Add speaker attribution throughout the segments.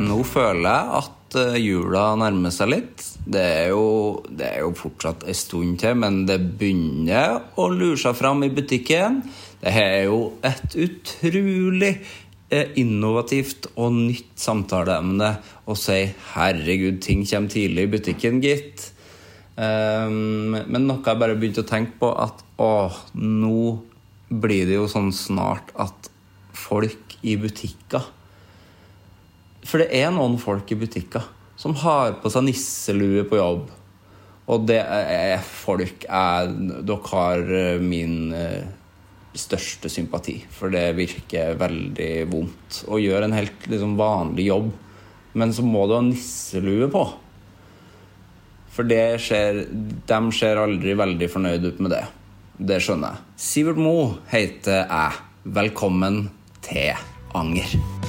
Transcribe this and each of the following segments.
Speaker 1: Nå føler jeg at eh, jula nærmer seg litt. Det er jo, det er jo fortsatt en stund til, men det begynner å lure seg fram i butikken. Det er jo et utrolig eh, innovativt og nytt samtaleemne å si 'herregud, ting kommer tidlig i butikken', gitt. Um, men noe jeg bare begynte å tenke på, at å, nå blir det jo sånn snart at folk i butikker for det er noen folk i butikker som har på seg nisselue på jobb. Og det er folk er, Dere har eh, min eh, største sympati. For det virker veldig vondt å gjøre en helt liksom, vanlig jobb. Men så må du ha nisselue på. For det skjer, de ser aldri veldig fornøyd ut med det. Det skjønner jeg. Sivert Mo heter jeg. Velkommen til Anger.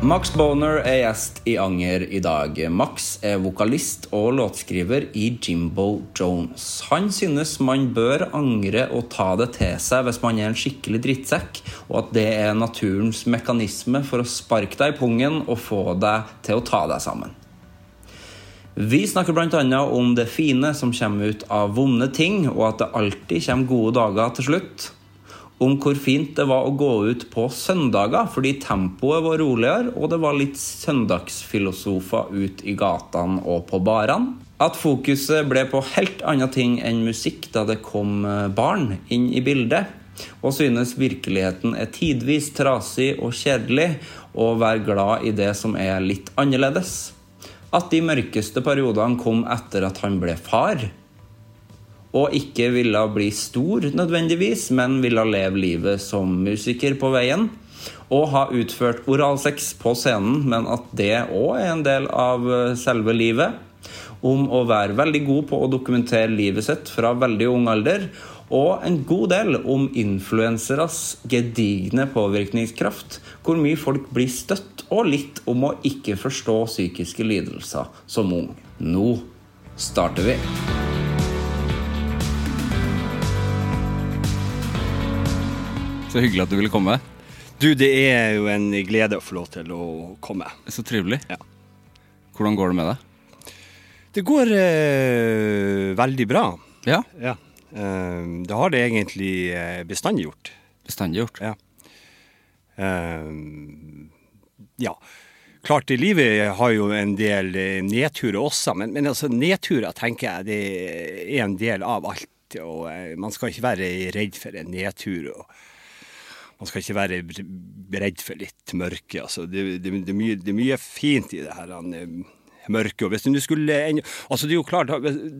Speaker 1: Max Boner er gjest i Anger i dag. Max er vokalist og låtskriver i Jimbo Jones. Han synes man bør angre og ta det til seg hvis man er en skikkelig drittsekk, og at det er naturens mekanisme for å sparke deg i pungen og få deg til å ta deg sammen. Vi snakker bl.a. om det fine som kommer ut av vonde ting, og at det alltid kommer gode dager til slutt om hvor fint det var å gå ut på søndager, fordi tempoet var roligere, og det var litt søndagsfilosofer ut i gatene og på barene. At fokuset ble på helt andre ting enn musikk da det kom eh, barn inn i bildet. Og synes virkeligheten er tidvis trasig og kjedelig, og være glad i det som er litt annerledes. At de mørkeste periodene kom etter at han ble far og ikke ville bli stor nødvendigvis, men ville leve livet som musiker på veien. Og ha utført oralsex på scenen, men at det òg er en del av eh, selve livet. Om å være veldig god på å dokumentere livet sitt fra veldig ung alder. Og en god del om influenseres gedigne påvirkningskraft. Hvor mye folk blir støtt, og litt om å ikke forstå psykiske lidelser som ung. Nå starter vi. Så hyggelig at du ville komme.
Speaker 2: Du, det er jo en glede å få lov til å komme.
Speaker 1: Så trivelig.
Speaker 2: Ja.
Speaker 1: Hvordan går det med deg?
Speaker 2: Det går eh, veldig bra.
Speaker 1: Ja,
Speaker 2: Ja. Eh, det har det egentlig eh, bestandig gjort.
Speaker 1: bestandig gjort.
Speaker 2: Ja. Eh, ja. Klart, livet har jo en del eh, nedturer også, men, men altså, nedturer tenker jeg det er en del av alt. Og eh, man skal ikke være redd for en nedtur. og man skal ikke være redd for litt mørke. Altså, det, det, det, er mye, det er mye fint i det her han, mørke. mørket. Og hvis du skulle, en- altså det er jo klart,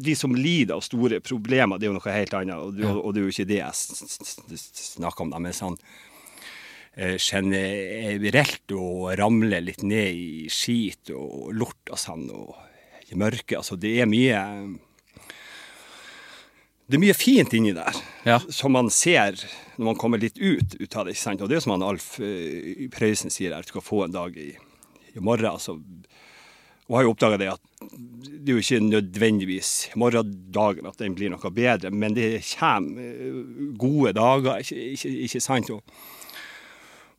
Speaker 2: De som lider av store problemer, det er jo noe helt annet. Og, det- og det er jo ikke det jeg snakker om. da, Men sånn eh, generelt å ramle litt ned i skit og lort og sånn, og i mørket altså Det er mye Det er mye fint inni der,
Speaker 1: Ja.
Speaker 2: som man ser når man kommer litt ut, ut av det. ikke sant? Og det er som han Alf uh, Prøysen sier her, du skal få en dag i, i morgen. altså. Og har jo oppdaga det at det er jo ikke nødvendigvis morgendagen at den blir noe bedre, men det kommer eh, gode dager, ikke, ikke, ikke sant? Og,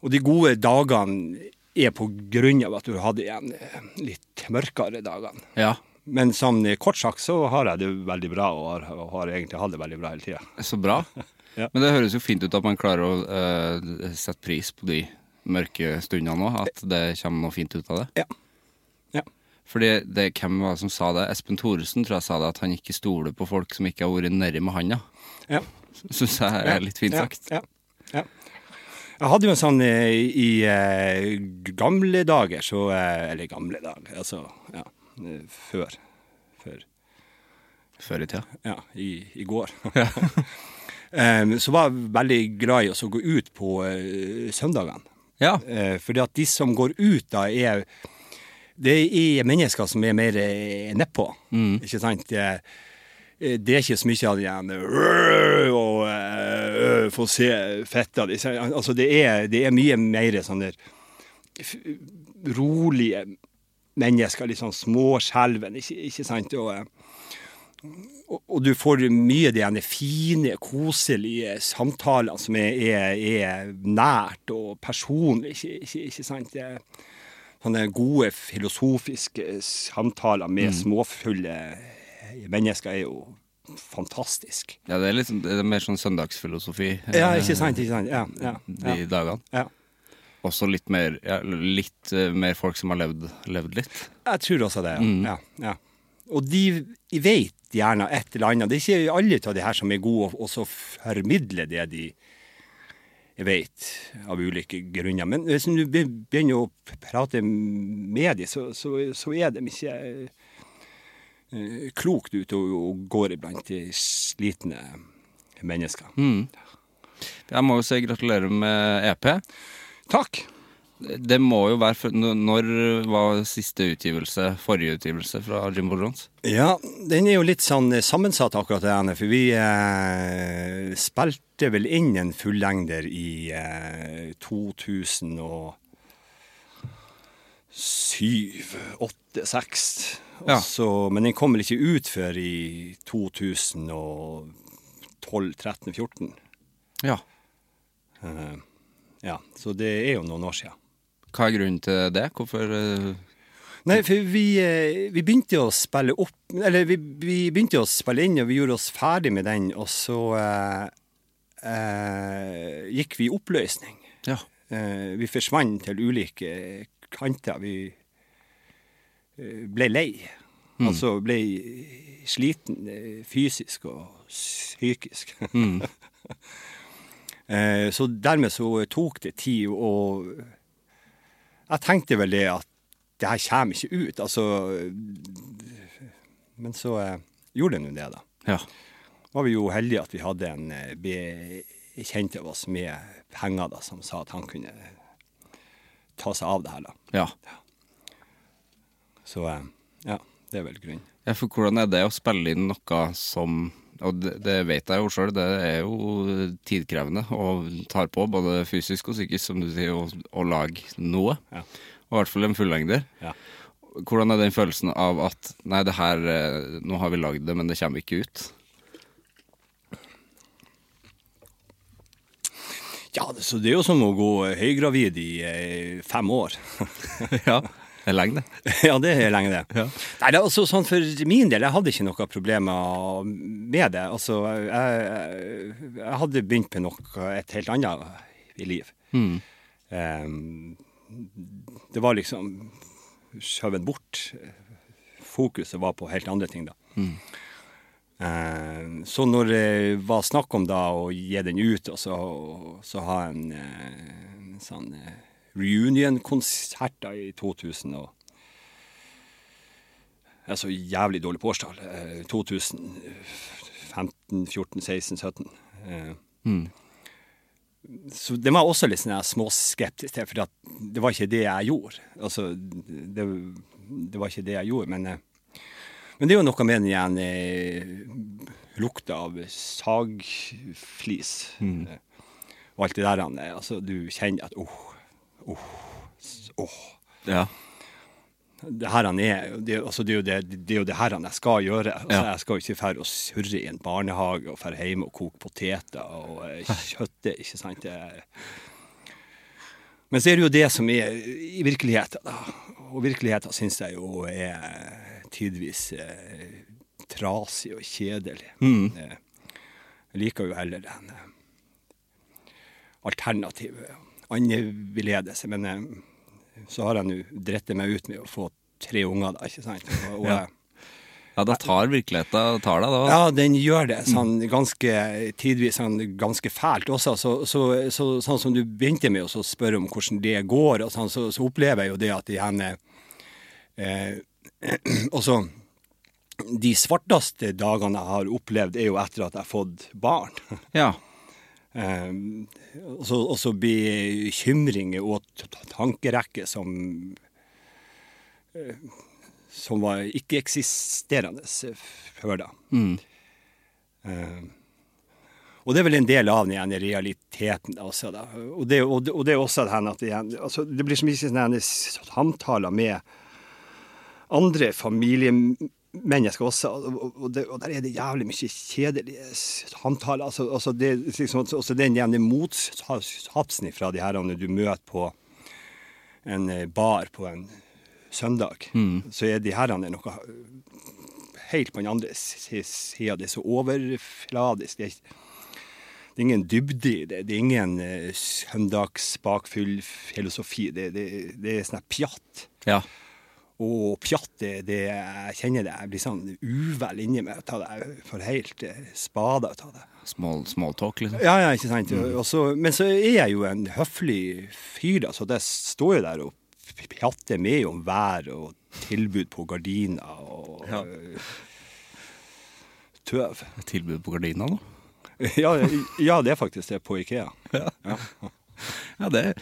Speaker 2: og de gode dagene er på grunn av at du hadde en eh, litt mørkere dagene.
Speaker 1: Ja,
Speaker 2: Men sånn eh, kort sagt så har jeg det veldig bra, og har, og har egentlig hatt det veldig bra hele tida.
Speaker 1: så bra.
Speaker 2: Ja.
Speaker 1: Men det høres jo fint ut at man klarer å uh, sette pris på de mørke stundene òg. At det kommer noe fint ut av det.
Speaker 2: Ja. ja.
Speaker 1: Fordi det, Hvem var det som sa det? Espen Thoresen tror jeg sa det, at han ikke stoler på folk som ikke har vært nedi med handa.
Speaker 2: ja.
Speaker 1: Syns jeg er litt fint sagt.
Speaker 2: Ja, ja. Jeg hadde jo en sånn i, i eh, gamle dager, så eh, Eller gamle dager, altså ja, eh, før. Før.
Speaker 1: Før i tida.
Speaker 2: Ja, i, i går. um, så var jeg veldig glad i å gå ut på uh, søndagene.
Speaker 1: Ja.
Speaker 2: Uh, fordi at de som går ut da, er Det er mennesker som er mer eh, nedpå. Ikke sant? Det, eh, det er ikke så mye av det igjen og øh, få se fetta di. Altså, det er, det er mye mer sånn der rolige mennesker, litt sånn småskjelven, ikke, ikke sant? Og, eh, og, og du får mye av de fine, koselige samtalene som er, er, er nært og personlig, ikke, ikke, ikke sant? Det Sånne gode filosofiske samtaler med småfulle mennesker er jo fantastisk.
Speaker 1: ja, det er sånn- det er mer sånn søndagsfilosofi eh,
Speaker 2: Ja, ikke sant? Ikke sant? Ja, ja,
Speaker 1: de dagene.
Speaker 2: ja.
Speaker 1: Også litt mer, ja, litt eh, mer folk som har levd, levd litt.
Speaker 2: Jeg tror også det, ja. ja, ja. Og de vet gjerne et eller annet. Det er ikke alle av de her som er gode og så formidler det de vet, av ulike grunner. Men hvis du begynner å prate med dem, så, så, så er de ikke eh, klokt ute og, og går iblant de slitne mennesker.
Speaker 1: Jeg må jo si gratulerer med EP.
Speaker 2: Takk!
Speaker 1: Det må jo være Når var siste utgivelse, forrige utgivelse fra Jimbo Jones?
Speaker 2: Ja, den er jo litt sånn sammensatt akkurat det ene, for vi eh, spilte vel inn en fullengder i eh, 2007, 8, 6.
Speaker 1: Ja.
Speaker 2: men den kom vel ikke ut før i 2012, 13, 14.
Speaker 1: Ja.
Speaker 2: Eh, ja, så det er jo noen år siden.
Speaker 1: Hva er grunnen til det? Hvorfor eh,
Speaker 2: Nei, for vi, eh, vi begynte å spille opp Eller vi, vi begynte å spille inn, og vi gjorde oss ferdig med den, og så eh, eh, gikk vi i oppløsning.
Speaker 1: Ja.
Speaker 2: Eh, vi forsvant til ulike kanter. Vi eh, ble lei. Altså ble sliten fysisk og psykisk. Eh, Så dermed så tok det tid, og jeg tenkte vel det at det her kommer ikke ut. Altså Men så eh, gjorde det nå det, da.
Speaker 1: ja.
Speaker 2: Var vi jo heldige at vi hadde en eh, bekjent av oss med penger, da, som sa at han kunne ta seg av det her, da.
Speaker 1: ja.
Speaker 2: Så eh, ja, det er vel grunnen.
Speaker 1: Ja, for hvordan er det å spille inn noe som Og det, det vet jeg jo sjøl, det er jo tidkrevende og tar på både fysisk og psykisk, som du sier, å, å lage noe.
Speaker 2: Ja.
Speaker 1: Og i hvert fall en fullengder.
Speaker 2: Ja.
Speaker 1: Hvordan er den følelsen av at Nei, det her eh, Nå har vi lagd det, men det kommer ikke ut.
Speaker 2: Ja, så det er jo som å gå høygravid i eh, fem år.
Speaker 1: ja. Det er lenge, det.
Speaker 2: ja, det er lenge, det. Nei, det er altså sånn For min del, jeg hadde ikke noen problemer med det. Altså, jeg, jeg hadde begynt med noe et helt annet i liv. Em, det var liksom skjøvet bort. Fokuset var på helt andre ting, da. Eh, så når det var snakk om da å gi den ut, og så, så ha en, eh, en sånn eh, reunion-konsert i 2000 og Jeg er så jævlig dårlig på årstall. Eh, 2015, 14, 16, 17. Mm. Så det var også litt sånn småskeptisk til, for det var ikke det jeg gjorde. Altså, det, det var ikke det jeg gjorde, men eh, Men det er jo noe med den igjen eh, lukta av sagflis. mm. og alt det der. eh, Altså, du kjenner at åh, åh, Oh, åh.
Speaker 1: Ja.
Speaker 2: Det her han er, det, altså, det, er det, det er jo det her han jeg skal gjøre. Altså,
Speaker 1: Ja.
Speaker 2: Jeg skal jo ikke fære og surre i en barnehage og fære hjem og koke poteter og eh, kjøtte, ikke sant. Det, men så er det jo det som er i virkeligheten, da. Og virkeligheten syns jeg jo er tidvis eh, trasig og kjedelig. Mm. jeg liker jo heller den eh, alternative annerledelse. Men eh, så har jeg nå dritt meg ut med å få tre unger, da, ikke sant. Og, og,
Speaker 1: Ja. Ja, da tar virkeligheten tar deg, da.
Speaker 2: ja, den gjør det. Sånn ganske tidvis sånn ganske fælt også. Så, så, så, sånn som du begynte med å spørre om hvordan det går, og sånn, så, så opplever jeg jo det at de henne eh, Også de svarteste dagene jeg har opplevd, er jo etter at jeg har fått barn.
Speaker 1: Ja.
Speaker 2: Eh, og så- bekymringer og tankerekker som eh, som var ikke-eksisterende før da. Eh, og det er vel en del av den igjen realiteten også. Da. Og, det, og, det, og det er også det her at det, altså, det blir så mye samtaler med andre familiemennesker også, og, det, og der er det jævlig mye kjedelige samtaler. Altså, altså det, liksom, også den jevne motsatsen fra de her du møter på en eh, bar på en søndag, så er de herrene noe helt på den andre sida. Det er så overfladisk. Det er, det er ingen dybde i det. Det er ingen uh, søndagsbakfyll-filosofi. Det, det, det er sånn pjatt.
Speaker 1: ja.
Speaker 2: Og pjatt, det, det jeg kjenner det. Jeg blir sånn uvel inni meg. Ta det, jeg får helt spader spade ut av det.
Speaker 1: Small, small talk, liksom.
Speaker 2: Ja, ja, ikke sant. Mm. så, men så er jeg jo en høflig fyr, altså så det står jo der og pjatter med om vær og tilbud på gardiner og
Speaker 1: Ja.
Speaker 2: øh, tøv.
Speaker 1: Tilbud på gardiner, da.
Speaker 2: Ja, ja, det er faktisk det på Ikea.
Speaker 1: Ja, det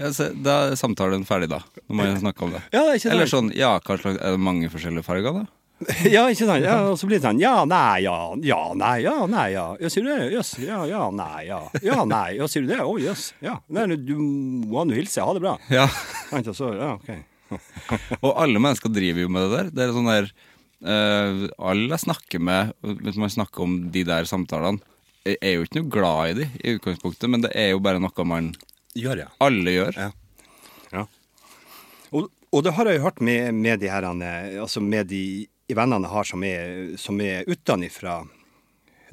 Speaker 1: ja, Da er samtalen ferdig, da. Når man snakker om det.
Speaker 2: Ja, det er
Speaker 1: Eller sånn, ja, hva slags, er det mange forskjellige farger, da?
Speaker 2: Ja, ikke sant. Ja, og så blir det sånn ja, nei, ja, ja, nei, ja, nei, ja. Ja, sier du det? Jøss. Ja, ja, nei, ja. Ja, nei. Ja, sier du det? Å, jøss. Ja. Nei, du må nå hilse. Ha det bra.
Speaker 1: Ja.
Speaker 2: Så, ja, ok.
Speaker 1: Og alle mennesker driver jo med det der. Det er sånn der uh, Alle jeg snakker med, hvis man snakker om de der samtalene, er jo ikke noe glad i de i utgangspunktet, men det er jo bare noe man
Speaker 2: Gjør jeg.
Speaker 1: alle gjør.
Speaker 2: Ja. ja. Og, og det har jeg jo hørt med, med de her, altså med de vennene jeg har som er, som er fra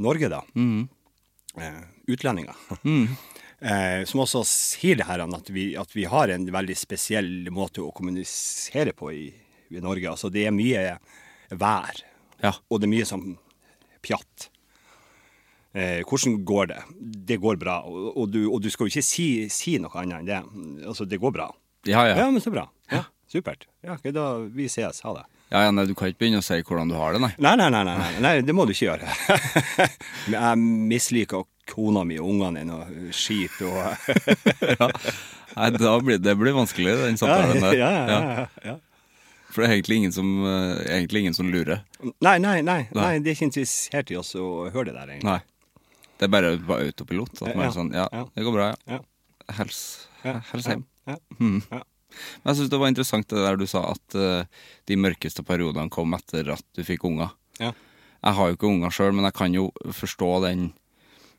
Speaker 2: Norge, da. Eh, utlendinger. Eh, som også sier det her at vi, at vi har en veldig spesiell måte å kommunisere på i, i Norge. Altså det er mye vær,
Speaker 1: Ja.
Speaker 2: og det er mye sånn pjatt. Eh, hvordan går det? Det går bra. Og, og, du, og du skal jo ikke si, si noe annet enn det. Altså, det går bra.
Speaker 1: Ja, ja.
Speaker 2: Ja, men så bra. Ja, Supert. Ja, okay, da vi ses. Ha det.
Speaker 1: ja, ja nei, du kan ikke begynne å si hvordan du har det, nei.
Speaker 2: Nei, nei, nei, nei, nei, nei det må du ikke gjøre. Jeg misliker kona mi og ungene dine og skit og
Speaker 1: nei da blir, det blir vanskelig, den
Speaker 2: ja,
Speaker 1: samtalen
Speaker 2: ja,
Speaker 1: der.
Speaker 2: ja, ja, ja.
Speaker 1: For det er egentlig ingen som, eh, egentlig ingen som lurer.
Speaker 2: Nei, nei, nei,
Speaker 1: Nei.
Speaker 2: nei, de er ikke interessert i oss å høre det der, egentlig.
Speaker 1: Nei. Det er bare på autopilot. At man
Speaker 2: Ja,
Speaker 1: er sånn, ja,
Speaker 2: ja.
Speaker 1: det går bra, ja.
Speaker 2: Ja.
Speaker 1: Hels,
Speaker 2: Ja,
Speaker 1: hels hjem.
Speaker 2: ja,
Speaker 1: Mm.
Speaker 2: ja.
Speaker 1: Men jeg syns det var interessant det der du sa at uh, de mørkeste periodene kom etter at du fikk unger.
Speaker 2: Ja.
Speaker 1: Jeg har jo ikke unger sjøl, men jeg kan jo forstå den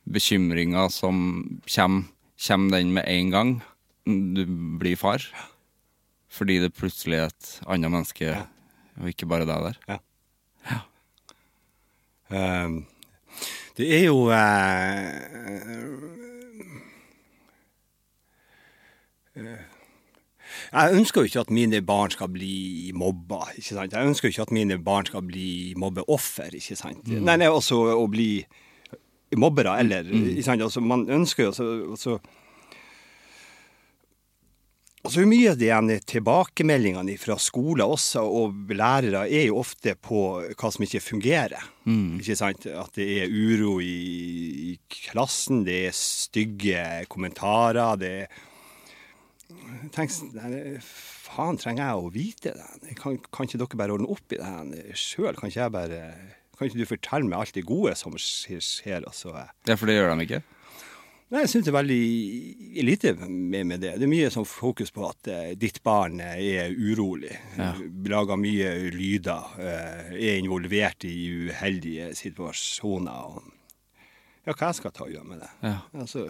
Speaker 1: bekymringa som kommer. Kommer den med en gang du blir far? Fordi det plutselig er et annet menneske, og ikke bare deg der.
Speaker 2: Ja Um, det er jo eh, eh, Jeg ønsker jo ikke at mine barn skal bli mobba. ikke sant? Jeg ønsker jo ikke at mine barn skal bli mobbeoffer. ikke sant? Nei, nei, også å bli mobbere eller ikke sant? Altså, Man ønsker jo så, så Mye av de tilbakemeldingene fra skoler også, og lærere er jo ofte på hva som ikke fungerer. Ikke sant? At det er uro i, i klassen, det er stygge kommentarer, det Tenk, faen trenger jeg å vite det? Kan, kan ikke dere bare ordne opp i det sjøl? Kan ikke jeg bare Kan ikke du fortelle meg alt det gode som skjer? Altså?
Speaker 1: Ja, for det gjør de ikke?
Speaker 2: Nei, jeg syns det er veldig lite med, med det. Det er mye sånn fokus på at uh, ditt barn er urolig,
Speaker 1: Ja.
Speaker 2: lager mye lyder, Uh, er involvert i uheldige situasjoner. Ja, hva jeg skal ta og gjøre med det?
Speaker 1: Ja.
Speaker 2: Altså,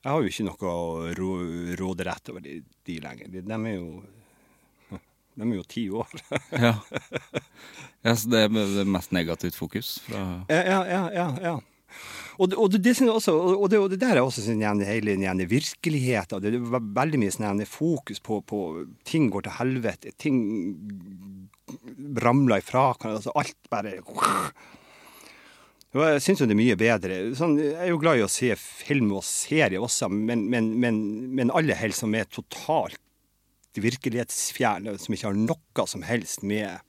Speaker 2: jeg har jo ikke noe å ro, råderett over de, de lenger. De, de er jo de er jo ti år.
Speaker 1: Ja. ja så det er mest negativt fokus fra
Speaker 2: Ja, ja, ja. ja, ja. Og, og, det, også, og, det, og det der er også sånn igjen, hele den virkeligheten. Det er veldig mye sånn fokus på, på ting går til helvete. Ting ramler ifra. Altså alt bare Jeg syns jo det er mye bedre. Sånn, jeg er jo glad i å se film og serie også, men, men, men, men alle helst som er totalt virkelighetsfjerne, som ikke har noe som helst med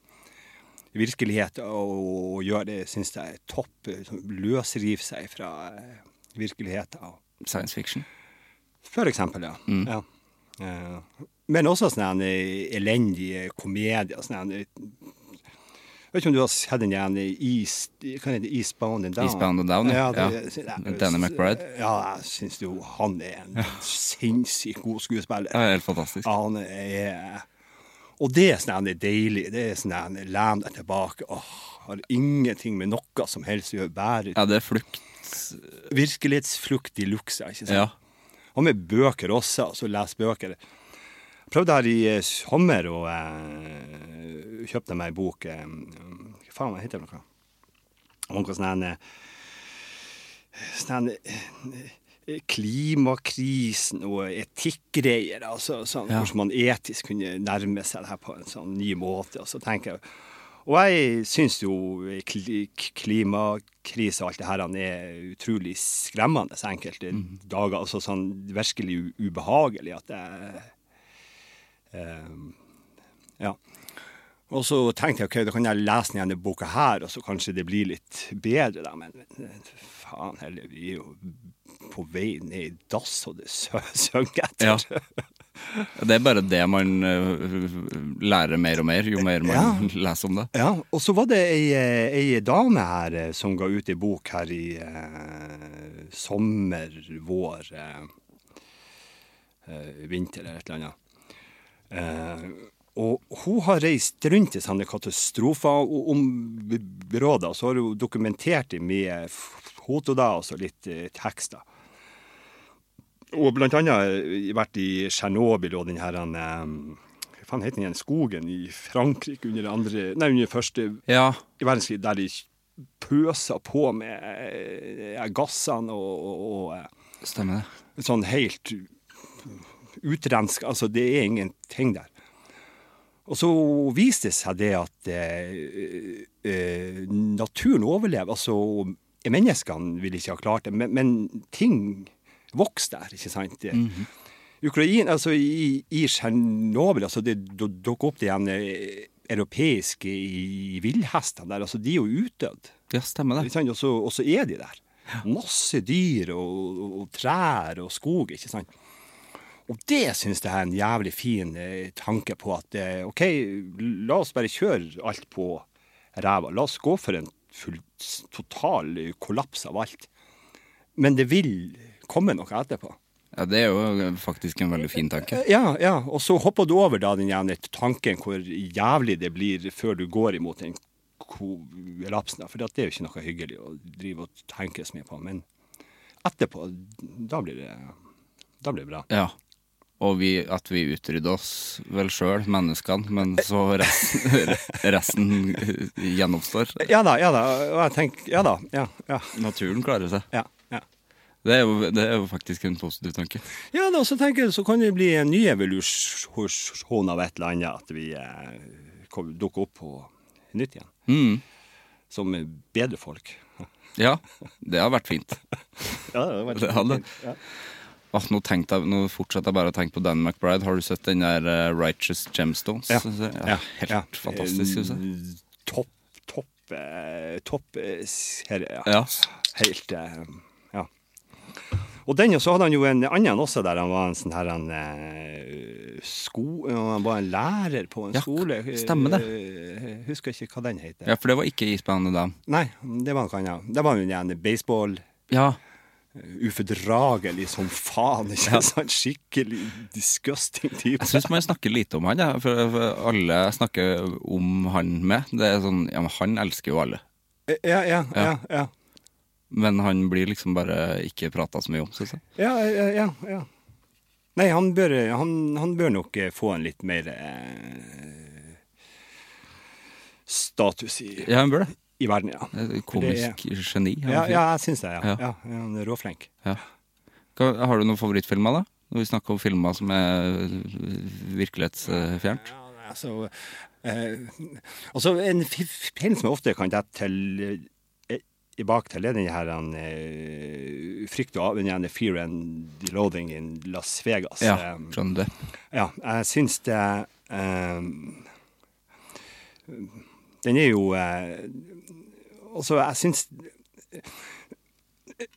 Speaker 2: virkelighet og, å gjøre, det syns jeg er topp. Løsrive seg fra eh, virkeligheten.
Speaker 1: science fiction.
Speaker 2: For eksempel, ja. ja. Eh, Men også sånne eh, elendige komedier. Sånne, jeg vet ikke om du har sett den igjen Eastbound and Down?
Speaker 1: Eastbound and Down, ja.
Speaker 2: det-
Speaker 1: Ja.
Speaker 2: det-
Speaker 1: Danny McBride.
Speaker 2: Ja, jeg syns jo han er en sinnssykt god skuespiller.
Speaker 1: Ja, helt fantastisk.
Speaker 2: Han er Og det er sånn det deilig. Det er sånn Len deg tilbake. Åh, har ingenting med noe som helst å gjøre. Bare
Speaker 1: Ja, det er flukt.
Speaker 2: virkelighetsflukt i luxe. ikke sant?
Speaker 1: Ja.
Speaker 2: Og med bøker også, altså lese bøker. Jeg prøvde her i eh, sommer å eh, kjøpte meg ei bok eh, Hva faen heter det? noe? Om noe sånn en, eh, sånn eh, Klimakrisen og etikkgreier. Altså, sånn,
Speaker 1: Ja.
Speaker 2: Hvordan man etisk kunne nærme seg det her på en sånn ny måte. Og så tenker jeg og jeg syns jo kli- klimakrise og alt det her er utrolig skremmende enkelte dager. Altså sånn virkelig ubehagelig at det um, Ja. Og så tenkte jeg ok, da kan jeg lese denne boka her, og så kanskje det blir litt bedre, da. Men men, faen heller, vi er jo på vei ned i dass, og det søng etter.
Speaker 1: Ja. Det er bare det man øh, lærer mer og mer, jo mer man
Speaker 2: Ja.
Speaker 1: leser om det.
Speaker 2: Ja, og så var det ei, eh, ei dame her eh, som ga ut ei bok her i eh, sommer, vår, eh, eh, vinter eller et eller annet. Eh, og hun har reist rundt i sånne katastrofeområder, og så har hun dokumentert det med foto da, og så litt eh, tekster. Og blant annet eh, vært i Tsjernobyl og den her eh, Hva faen heter den? Skogen i Frankrike under andre Nei, under første
Speaker 1: Ja,
Speaker 2: verdenskrig, der de pøsa på med eh, gassene og, og, og
Speaker 1: stemmer det.
Speaker 2: sånn helt utrenska. Altså, det er ingenting der. Og så viste det seg det at eh, eh, naturen overlever. Altså, menneskene ville ikke ha klart det, men, men ting vokser der, ikke sant? Ukraina, altså i, i Tsjernobyl, altså det dukker dukket opp de eh, europeiske i villhestene der, altså de er jo utdødd.
Speaker 1: Ja, stemmer det.
Speaker 2: Og, så, og så er de der. Masse dyr og, og, og trær og skog, ikke sant. Og det syns jeg er en jævlig fin eh, tanke på at eh, OK, la oss bare kjøre alt på ræva. La oss gå for en full, total kollaps av alt. Men det vil komme noe etterpå.
Speaker 1: Ja, Det er jo faktisk en veldig fin tanke.
Speaker 2: Ja, ja, og så hopper du over da den jævne tanken hvor jævlig det blir før du går imot den kollapsen. For det er jo ikke noe hyggelig å drive og tenke så mye på. Men etterpå, da blir det, da blir det bra.
Speaker 1: Ja. Og vi, at vi utrydder oss vel sjøl, menneskene, men så resten, resten gjenoppstår.
Speaker 2: Ja da, ja da. Og jeg tenker, ja da, ja, ja,
Speaker 1: Naturen klarer seg.
Speaker 2: ja. Ja.
Speaker 1: Det er, jo, det er jo faktisk en positiv tanke.
Speaker 2: Ja da, så tenker jeg så kan det bli en ny evolusjon av et eller annet, at vi eh, dukker opp på nytt igjen.
Speaker 1: Mm.
Speaker 2: Som bedre folk.
Speaker 1: Ja, det har vært fint.
Speaker 2: Ja, det var
Speaker 1: Det hadde. Åh, nå, jeg, nå fortsetter jeg bare å tenke på Dan McBride. Har du sett den der uh, Righteous Gemstones?
Speaker 2: Ja.
Speaker 1: ja helt
Speaker 2: ja.
Speaker 1: fantastisk. Synes jeg.
Speaker 2: Eh, Topp, topp, eh, topp eh, serie, ja.
Speaker 1: Ja.
Speaker 2: Helt eh, Ja. Og den, og så hadde han jo en annen også, der han var en sånn her han, eh, sko... Han var en lærer på en
Speaker 1: Ja,
Speaker 2: skole.
Speaker 1: stemmer det.
Speaker 2: Eh, husker ikke hva den heter.
Speaker 1: Ja, for det var ikke isbane da
Speaker 2: Nei, det var noe annet. Det var jo en baseball
Speaker 1: Ja.
Speaker 2: ufordragelig som faen. ikke sant? Skikkelig disgusting type.
Speaker 1: Jeg syns man snakker lite om han, ja, for, for alle jeg snakker om han med. Det er sånn, ja, men Han elsker jo alle,
Speaker 2: Ja, ja, ja. ja.
Speaker 1: Men han blir liksom bare ikke prata så mye om, syns jeg.
Speaker 2: Ja, ja, ja. Nei, han bør, han, han bør nok eh, få en litt mer eh, status i,
Speaker 1: Ja, han bør det.
Speaker 2: i verden, ja.
Speaker 1: Et Komisk geni.
Speaker 2: Ja, ja, jeg syns det. Ja.
Speaker 1: Ja.
Speaker 2: Han er råflink.
Speaker 1: Ja. Har du noen favorittfilmer, da? Når vi snakker om filmer som er virkelighetsfjernt?
Speaker 2: Ja, altså, eh, altså En film som jeg ofte kan dette til eh, i bak til, er den her han, uh, frykt og av- Fear and Loathing in Las Vegas.
Speaker 1: Ja, skjønner det.
Speaker 2: Ja, jeg syns det um, Den er jo eh, Altså, jeg syns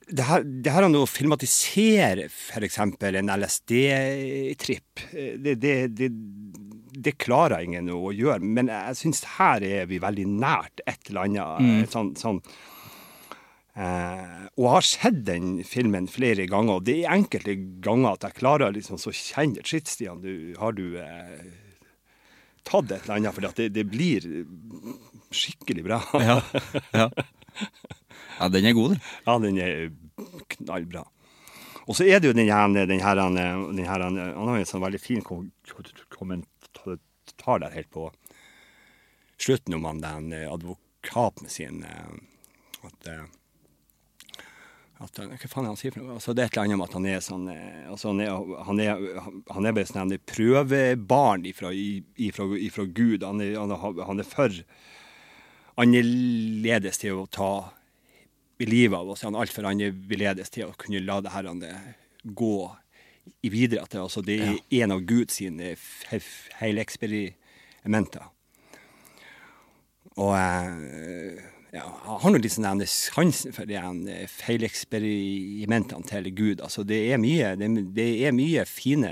Speaker 2: det her, det her å filmatisere f.eks. en LSD-tripp, eh, det, det, det, det klarer ingen å gjøre. Men jeg syns her er vi veldig nært et eller annet. Mm. Sånn, sånn Eh, og har sett den filmen flere ganger. og Det er enkelte ganger at jeg klarer liksom så kjenne Shit, Stian, du, har du eh, tatt et eller annet? For det, det blir skikkelig bra.
Speaker 1: Ja. ja. ja, den er god, den.
Speaker 2: Ja, den er knallbra. Og så er det jo den her, den her, den her Han har en sånn veldig fin kom- kommentar der helt på slutten om han den advokaten sin eh, At, eh, at han, Hva faen er han sier for noe? Altså, det er et eller annet om at han er sånn eh, altså, han, er, han, er, han er bare sånn en prøvebarn ifra, ifra, ifra Gud. Han er, han er, for annerledes til å ta livet av oss. Han er altfor annerledes til å kunne la det her eh, gå i videre. At det, altså, det er en av Guds fe- feileksperimenter. Og eh, ja, har nå litt sånn sansen for de eh, feileksperimentene til Gud. Altså, det, er mye, det, det er mye fine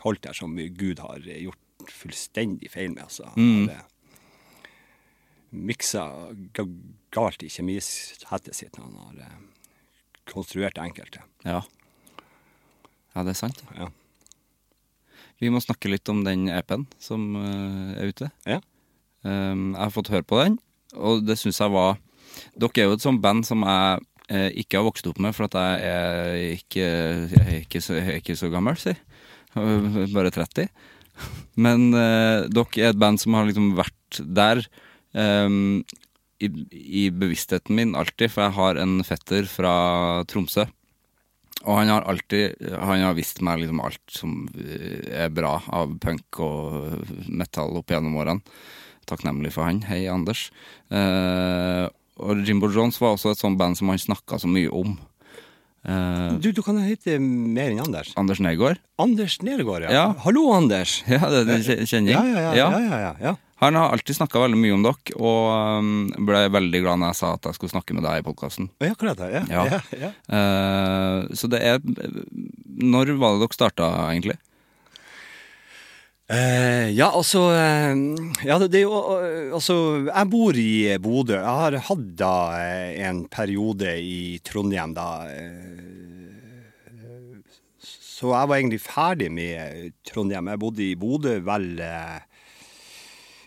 Speaker 2: folk der som Gud har gjort fullstendig feil med. Altså. Mm. har, eh, miksa galt i kjemisettet sitt når han har eh, konstruert enkelte.
Speaker 1: Ja. ja, det er sant.
Speaker 2: Ja.
Speaker 1: Vi må snakke litt om den EP-en som eh, er ute.
Speaker 2: Ja.
Speaker 1: Um, jeg har fått høre på den, og det syns jeg var Dere er jo et sånt band som jeg eh, ikke har vokst opp med, for at jeg er ikke, jeg er ikke, så, jeg er ikke så gammel, si. Bare 30. Men eh, dere er et band som har liksom vært der eh, i, i bevisstheten min alltid, for jeg har en fetter fra Tromsø. Og han har alltid Han har vist meg liksom alt som eh, er bra av punk og metal opp gjennom årene. Takknemlig for han. Hei, Anders. Eh, og Jimbo Jones var også et sånt band som han snakka så mye om. Eh,
Speaker 2: Du, du kan hete mer enn Anders.
Speaker 1: Anders Nergård.
Speaker 2: Anders Nergård, ja.
Speaker 1: Ja.
Speaker 2: Hallo, Anders.
Speaker 1: Ja, det er en kjenning.
Speaker 2: Ja, ja, ja. ja, ja, ja.
Speaker 1: Han har alltid snakka veldig mye om dere, og um, ble veldig glad når jeg sa at jeg skulle snakke med deg i podkasten.
Speaker 2: Ja, akkurat det. Ja.
Speaker 1: Ja.
Speaker 2: Ja. Ja,
Speaker 1: Eh, så det er Når var det dere starta, egentlig?
Speaker 2: Eh, ja, altså uh, Ja, det, det uh, Altså, jeg bor i Bodø. Jeg har hatt da en periode i Trondheim, da. Så jeg var egentlig ferdig med Trondheim. Jeg bodde i Bodø, vel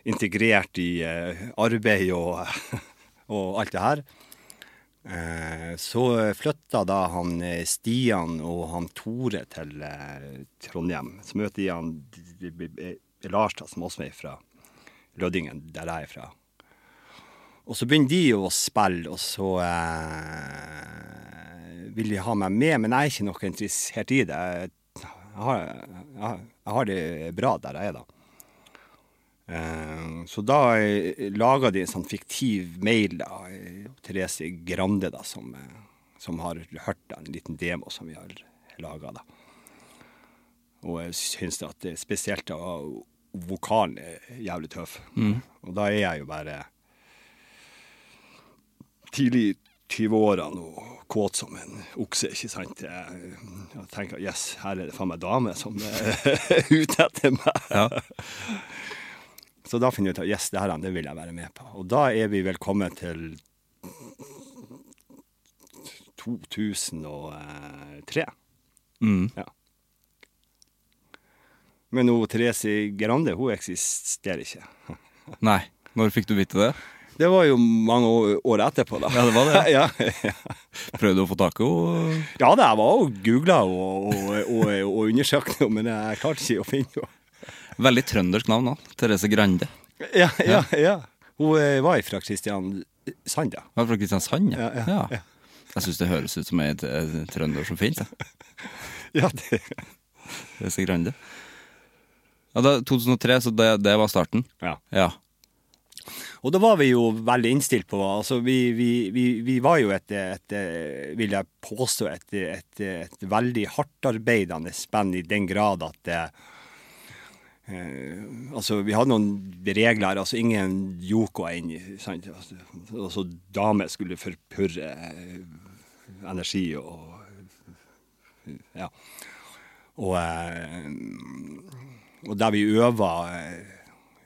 Speaker 2: integrert i arbeid og, og alt det her. Så flytta da han Stian og han Tore til Trondheim. Så møter jeg han Lars, da, som også er fra Lødingen, der jeg er fra. Og så begynner de å spille, og så eh, vil de ha meg med, men jeg er ikke noe interessert i det. Jeg har, jeg jeg har det bra der jeg er, da. Eh, Så da eh, laga de en sånn fiktiv mail da, eh, Therese Grande, da, som, som har hørt da, en liten demo som vi har laga. Og jeg syns at det, spesielt da, vokalen er jævlig tøff. Og da er jeg jo bare tidlig i 20-årene og kåt som en okse, ikke sant. Jeg, jeg tenker yes, her er det faen meg dame som er ute etter meg.
Speaker 1: Ja.
Speaker 2: Så da finner vi ut at yes, det her det vil jeg være med på. Og da er vi vel kommet til 2003.
Speaker 1: Mm.
Speaker 2: Ja. Men hun Therese Grande, hun eksisterer ikke.
Speaker 1: Nei. Når fikk du vite det?
Speaker 2: Det var jo mange år, etterpå, da.
Speaker 1: Ja, det var det.
Speaker 2: ja, ja.
Speaker 1: Prøvde du å få tak i henne?
Speaker 2: ja det var og googla og, og, og, og undersøkte henne, men jeg klarte ikke å finne henne.
Speaker 1: Veldig trøndersk navn, da. Therese Grande.
Speaker 2: Ja, ja, ja. Hun eh, var fra Kristiansand, ja.
Speaker 1: Var fra Kristiansand,
Speaker 2: Ja, ja, ja.
Speaker 1: Jeg syns det høres ut som ei t- trønder som finnes. jeg.
Speaker 2: Ja, det,
Speaker 1: Therese Grande. Ja, da, 2003, så det, det var starten?
Speaker 2: ja.
Speaker 1: Ja.
Speaker 2: Og da var vi jo veldig innstilt på altså vi, vi, vi, vi var jo et, et, vil jeg påstå, et, et, et veldig hardtarbeidende band i den grad at det, eh, altså vi hadde noen regler, altså ingen joker inn, sant? Altså, altså damer skulle forpurre eh, energi og ja. Og, eh, og der vi øva eh,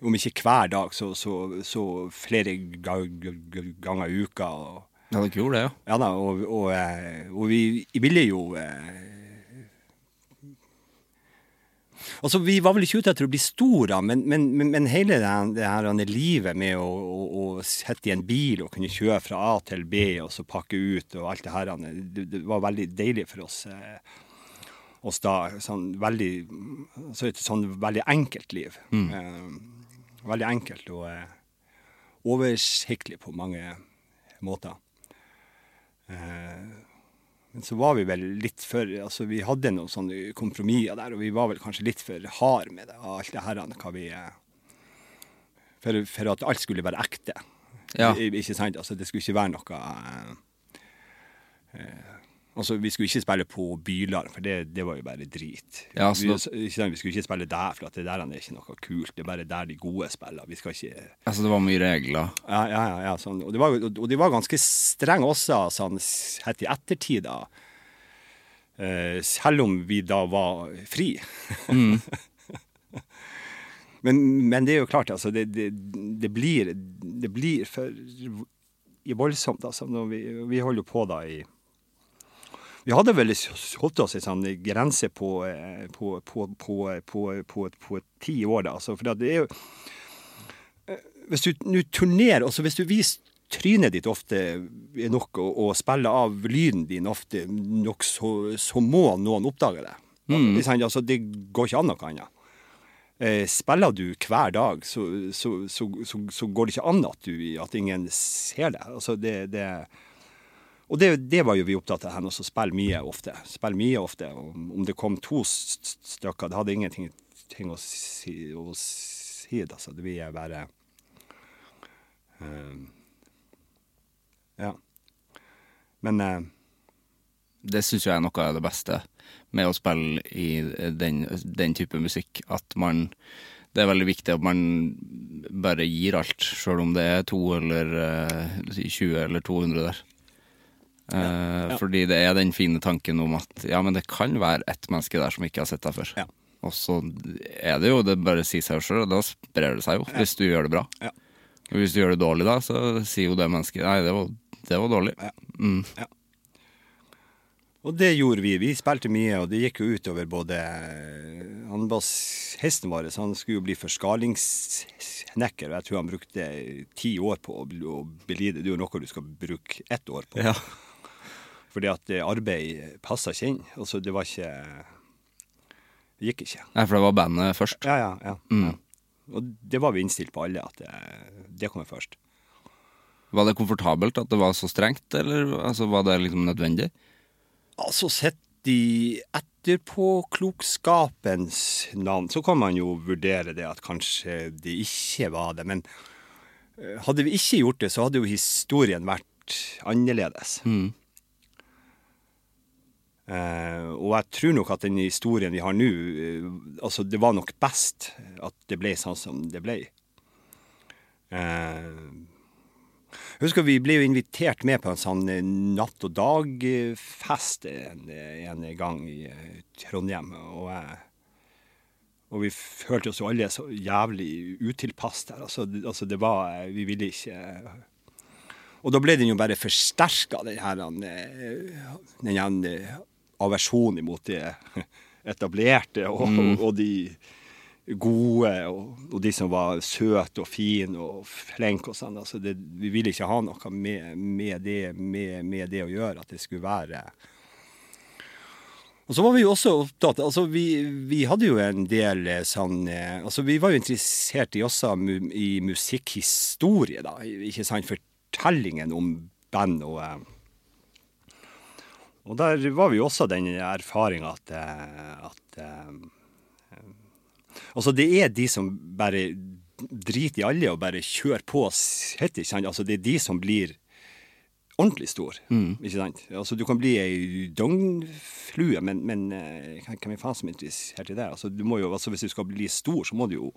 Speaker 2: om ikke hver dag, så, så, så flere ga, ga, ga, ganger i uka. Og,
Speaker 1: Ja, dere gjorde det, ja.
Speaker 2: ja da, og, og, eh, og vi ville jo eh, Altså, Vi var vel ikke ute etter å bli store, men, men, men, men hele det her, det her livet med å, å, å sitte i en bil og kunne kjøre fra A til B og så pakke ut og alt det her, det, det var veldig deilig for oss. Oss da, sånn veldig, så et sånn veldig enkelt liv. Eh, veldig enkelt og eh, oversiktlig på mange måter. Eh, men så var vi vel litt for altså Vi hadde noen sånne kompromisser der, og vi var vel kanskje litt for hard med det, alt det her. Hva vi, eh, for, for at alt skulle være ekte.
Speaker 1: Ja.
Speaker 2: Ikke sant? Altså, det skulle ikke være noe eh, eh, Altså, Vi skulle ikke spille på Bylarm, for det, det var jo bare drit.
Speaker 1: Ja, så
Speaker 2: vi, vi skulle ikke spille der, for det der er ikke noe kult. Det er bare der de gode spiller. Vi skal ikke
Speaker 1: Altså, det var mye regler.
Speaker 2: ja, ja, ja, sånn. og, det var, og de var ganske strenge også, sånn helt i ettertid, da. Eh, selv om vi da var fri. men, men det er jo klart, altså, det, det, det, blir, det blir for voldsomt, altså, når vi, vi holder på da i vi hadde vel holdt oss en sånn grense på, eh, på, på, på, på, på, på ti år, da. Altså, for det er jo hvis du nå turnerer, altså hvis du viser trynet ditt ofte er nok, og, og spiller av lyden din ofte nok, så, så må noen oppdage det. Mm. Altså, det går ikke an noe annet. Eh, spiller du hver dag, så, så, så, så, så går det ikke an at, du, at ingen ser det. Altså, det, det og det, det var jo vi opptatt av her, å spille mye ofte. Spille mye ofte. Om, om det kom to st- stykker, det hadde ingenting ting å si, å si altså. Det vil jeg bare uh, Ja. Men uh,
Speaker 1: Det syns jeg er noe av det beste med å spille i den, den type musikk. At man Det er veldig viktig at man bare gir alt, sjøl om det er to eller eh, 20 eller 200 der. Eh, Fordi det er den fine tanken om at ja, men det kan være ett menneske der som ikke har sett deg før.
Speaker 2: Ja.
Speaker 1: Og så er det jo det bare sier seg sjøl, og da sprer det seg jo, hvis du gjør det bra.
Speaker 2: Ja.
Speaker 1: Og hvis du gjør det dårlig da, så sier jo det mennesket nei, det var, det var dårlig.
Speaker 2: Ja.
Speaker 1: Mm.
Speaker 2: Og det gjorde vi. Vi spilte mye, og det gikk jo utover både Han Hesten vår han skulle jo bli forskalingssnekker, og jeg tror han brukte ti år på å å bli det. Det er jo noe du skal bruke ett år på.
Speaker 1: Ja.
Speaker 2: Fordi at eh, arbeid passa ikke inn. Altså, det var ikke Det gikk ikke.
Speaker 1: Nei, for det var bandet først.
Speaker 2: Ja, ja, ja.
Speaker 1: Mm.
Speaker 2: ja. Og det var vi innstilt på alle, at det, det kommer først.
Speaker 1: Var det komfortabelt at det var så strengt, eller altså, var det liksom nødvendig?
Speaker 2: Altså, sett i etterpåklokskapens navn, så kan man jo vurdere det at kanskje det ikke var det. Men eh, hadde vi ikke gjort det, så hadde jo historien vært annerledes. Eh, og jeg tror nok at den historien vi har nå, eh, altså det var nok best at det ble sånn som det ble. Eh, Jeg husker vi ble jo invitert med på en sånn eh, natt og dag-fest en, en gang i eh, Trondheim. Og, og vi følte oss jo alle så jævlig utilpass der. Altså, altså det var Vi ville ikke Og da ble den jo bare forsterka, den her den, den her imot det etablerte og, og, og de gode, og, og de som var søte og fine og flinke og sånn. Altså det, vi ville ikke ha noe med, med, det, med, med det å gjøre, at det skulle være og så var vi jo også opptatt altså vi, vi hadde jo en del eh, sånn eh, altså Vi var jo interessert i også i musikkhistorie, da. Ikke sant? Fortellingen om band og eh, Og der var vi også den erfaringa at, eh, at eh, Altså, det er de som bare driter i alle og bare kjører på sitt, ikke sant. Altså, det er de som blir ordentlig stor, ikke sant. Altså, du kan bli ei døgnflue, men, men eh, hvem er faen som er interessert i det? Altså, du må jo, altså, hvis du skal bli stor, så må du jo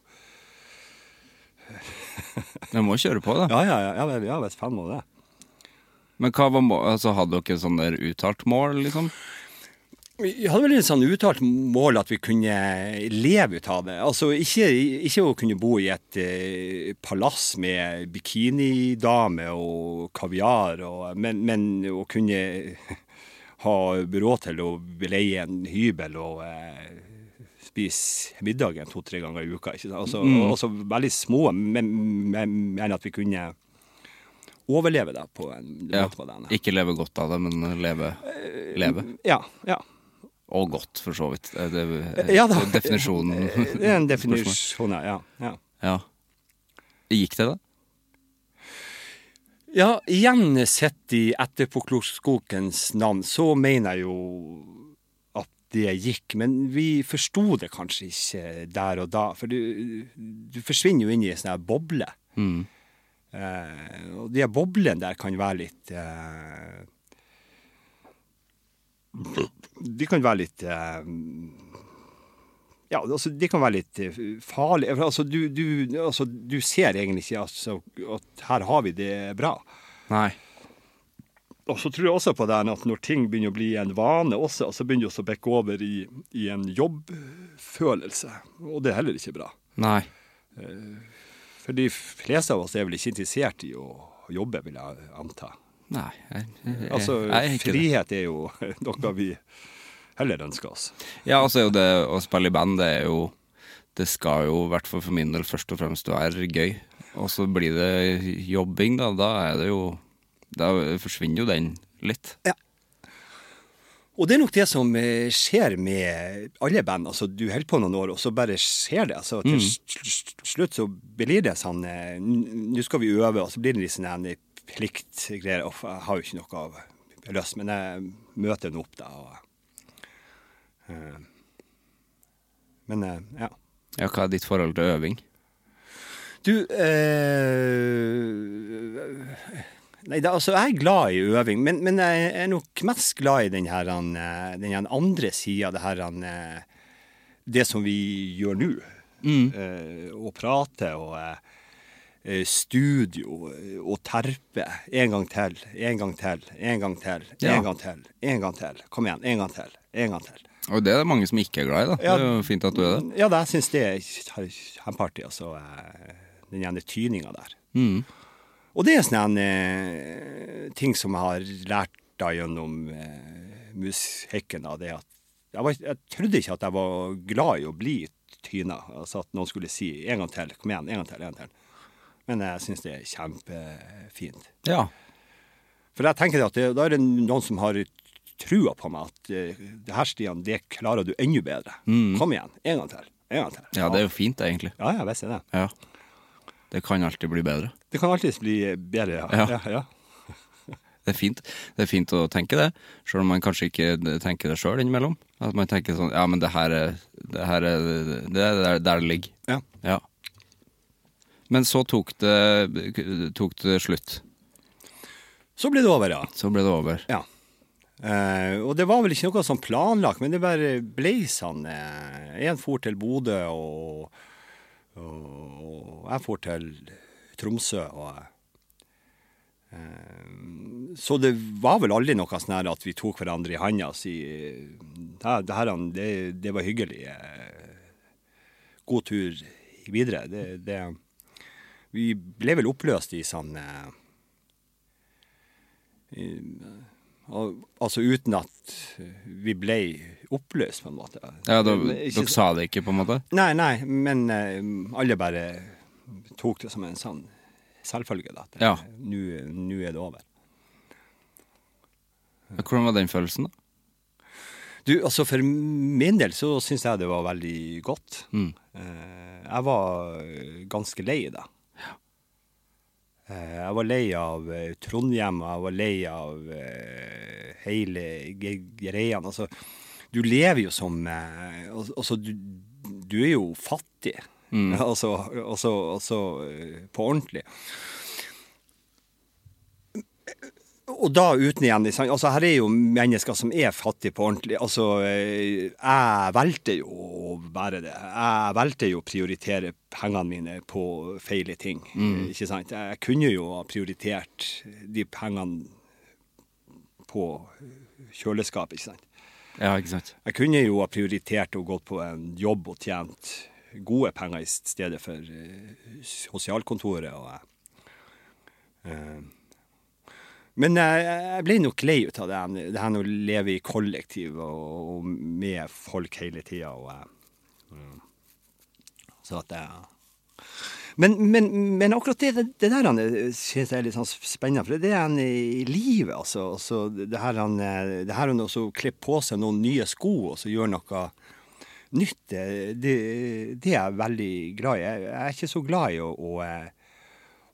Speaker 1: Du må kjøre på, da.
Speaker 2: Ja, ja, ja, ja, ja, ja faen må det.
Speaker 1: Men hva var mål, altså, hadde dere sånn der uttalt mål, liksom?
Speaker 2: Vi hadde vel en sånn uttalt mål at vi kunne leve ut av det. Altså ikke, ikke å kunne bo i et eh, palass med bikinidame og kaviar, og, men, men å kunne ha råd til å leie en hybel og eh, spise middagen to-tre ganger i uka. Ikke sant? Altså, altså veldig små, men, men, men at vi kunne overleve det på en
Speaker 1: Ja.
Speaker 2: måte på denne.
Speaker 1: Ikke leve godt av det, men leve. leve.
Speaker 2: Ja, ja.
Speaker 1: Og godt, for så vidt. Det, det,
Speaker 2: Ja da.
Speaker 1: er definisjonen.
Speaker 2: Det er en definisjon, ja. ja.
Speaker 1: Ja. Gikk det, da?
Speaker 2: Ja, igjen sett i etterpåklokskapens navn, så mener jeg jo at det gikk. Men vi forsto det kanskje ikke der og da. For du, du forsvinner jo inn i en sånn boble.
Speaker 1: Mm.
Speaker 2: Eh, og de boblene der kan være litt eh, De kan være litt eh, Ja, altså, de kan være litt eh, farlige. Altså, du, du, altså, du ser egentlig ikke altså, at her har vi det bra.
Speaker 1: Nei.
Speaker 2: Og så tror jeg også på det at når ting begynner å bli en vane også, så begynner det også å bekke over i, i en jobbfølelse. Og det er heller ikke bra.
Speaker 1: Nei.
Speaker 2: For de fleste av oss er vel ikke interessert i å jobbe, vil jeg anta.
Speaker 1: Nei. Jeg, jeg,
Speaker 2: Altså,
Speaker 1: jeg er ikke det.
Speaker 2: frihet er jo noe vi heller ønsker oss.
Speaker 1: Ja, altså jo det å spille i band, det er jo Det skal jo, i hvert fall for min del, først og fremst være gøy. Og så blir det jobbing, da. Da er det jo Da forsvinner jo den litt.
Speaker 2: Og det er nok det som eh, skjer med alle band. Altså, du holder på noen år, og så bare skjer det. Altså, til sl- slutt så blir det sånn eh, Nå skal vi øve, og så blir det litt sånn en pliktgreier. Jeg har jo ikke noe av lyst, men jeg møter nå opp, da. Og, uh, men uh, ja.
Speaker 1: Ja, hva er ditt forhold til øving?
Speaker 2: Du eh, Nei, det, altså, jeg er glad i øving, men, men jeg er nok mest glad i den her, eh, den her andre sida, det her han, eh, Det som vi gjør nå. Eh, å prate og eh, studio og terpe. En gang til, en gang til, en gang til, en
Speaker 1: Ja.
Speaker 2: gang til. En gang til. Kom igjen, en gang til, en gang til.
Speaker 1: Og det er det mange som ikke er glad i, da.
Speaker 2: Ja.
Speaker 1: Det er jo fint at du er det.
Speaker 2: Ja, jeg syns det er kjempeartig, altså. Den ene tyninga der.
Speaker 1: Mm.
Speaker 2: Og det er sånne eh, ting som jeg har lært da gjennom eh, musikken. Da, det at jeg, var, jeg trodde ikke at jeg var glad i å bli tyna. Altså at noen skulle si 'en gang til', kom igjen, en gang til, en gang til. Men jeg syns det er kjempefint.
Speaker 1: Ja.
Speaker 2: For jeg tenker at det, da er det noen som har trua på meg at eh, det her, Stian, det klarer du enda bedre. Kom igjen, en gang til. En gang til.
Speaker 1: ja, det er jo fint, egentlig.
Speaker 2: Ja, jeg visste det.
Speaker 1: Ja. Det kan alltid bli bedre.
Speaker 2: Det kan alltids bli bedre, ja.
Speaker 1: Ja.
Speaker 2: ja, ja.
Speaker 1: Det er fint Det er fint å tenke det, selv om man kanskje ikke tenker det sjøl innimellom. At man tenker sånn Ja, men det her er Det, her er, det er der, det ligger.
Speaker 2: ja.
Speaker 1: Ja. Men så tok det, tok det slutt.
Speaker 2: Så ble det over, ja.
Speaker 1: Så ble det over.
Speaker 2: Ja. Eh, og det var vel ikke noe sånn planlagt, men det bare ble sånn. Eh, en for til Bodø, og, og jeg for til Tromsø. Og Eh, så det var vel aldri noe sånn her at vi tok hverandre i handa og si det, her, det, det var hyggelig. eh, God tur videre. Det, det, vi ble vel oppløst i sånn eh, Altså uten at vi ble oppløst, på en måte.
Speaker 1: Ja, da, Dere sa det ikke, på en måte?
Speaker 2: Nei, nei, men uh, alle bare tok det som en sånn selvfølge. da. at,
Speaker 1: Ja.
Speaker 2: eh, Nå er det over.
Speaker 1: Hvordan var den følelsen, da?
Speaker 2: Du, altså For min del så syns jeg det var veldig godt.
Speaker 1: Mm.
Speaker 2: Eh, jeg var ganske lei. Eh, jeg var lei av eh, Trondheim, og jeg var lei av eh, hele greia. Altså, du lever jo som eh, Altså, du, du er jo fattig. Altså, altså, altså eh, på ordentlig. Og da uten igjen? Altså Her er jo mennesker som er fattige på ordentlig. Altså, eh, jeg valgte jo å være det. Jeg valgte jo å prioritere pengene mine på feile ting. Ikke sant? Jeg kunne jo ha prioritert de pengene på kjøleskapet, ikke sant.
Speaker 1: Ja, ikke sant?
Speaker 2: Jeg kunne jo ha prioritert å gå på en jobb og tjent gode penger i stedet for uh, sosialkontoret. og uh, men jeg, jeg ble nok lei ut av det, det her å leve i kollektiv og, og med folk hele tida. Uh, Så at jeg men, men, men akkurat det, det, der han, synes jeg er litt sånn spennende, for det er han i livet. altså. altså det her han, det her han også kle på seg noen nye sko og så gjør noe nytt, det, det, det er jeg veldig glad i. Jeg, jeg er ikke så glad i å, å, eh,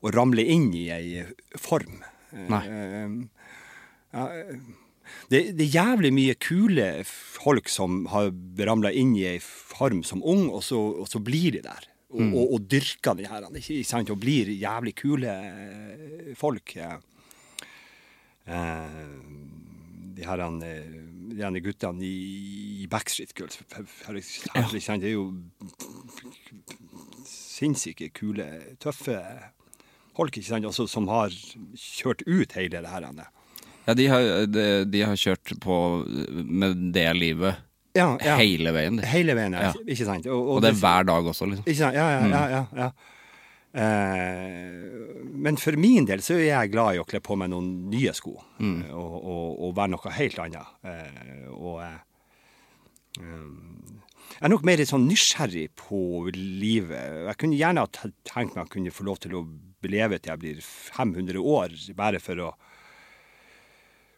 Speaker 2: å ramle inn i ei form.
Speaker 1: Nei.
Speaker 2: Eh, ja, det, det er jævlig mye kule folk som har ramla inn i ei form som ung, og så, og så blir de der. Og,
Speaker 1: Mm.
Speaker 2: og, og dyrker de her, ikke sant? og blir jævlig kule eh, folk. eh. Eh, de her, eh, de her guttene i, i Backstreet Girls for- for- Det er jo sinnssyke, kule, tøffe folk ikke sant? også, som har kjørt ut hele det her.
Speaker 1: Ja, de har, de, de har kjørt på med det livet
Speaker 2: Ja, ja.
Speaker 1: hele veien. Det.
Speaker 2: Hele veien, ja. Ikke sant?
Speaker 1: Og det er hver dag også, liksom.
Speaker 2: Ikke sant? Ja, ja, ja. ja, ja. Eh, men for min del så er jeg glad i å kle på meg noen nye sko. mm. Og, og, og være noe helt annet. Eh, og eh, um, jeg er nok mer sånn nysgjerrig på livet. Jeg kunne gjerne tenkt meg å kunne få lov til å leve til jeg blir 500 år, bare for å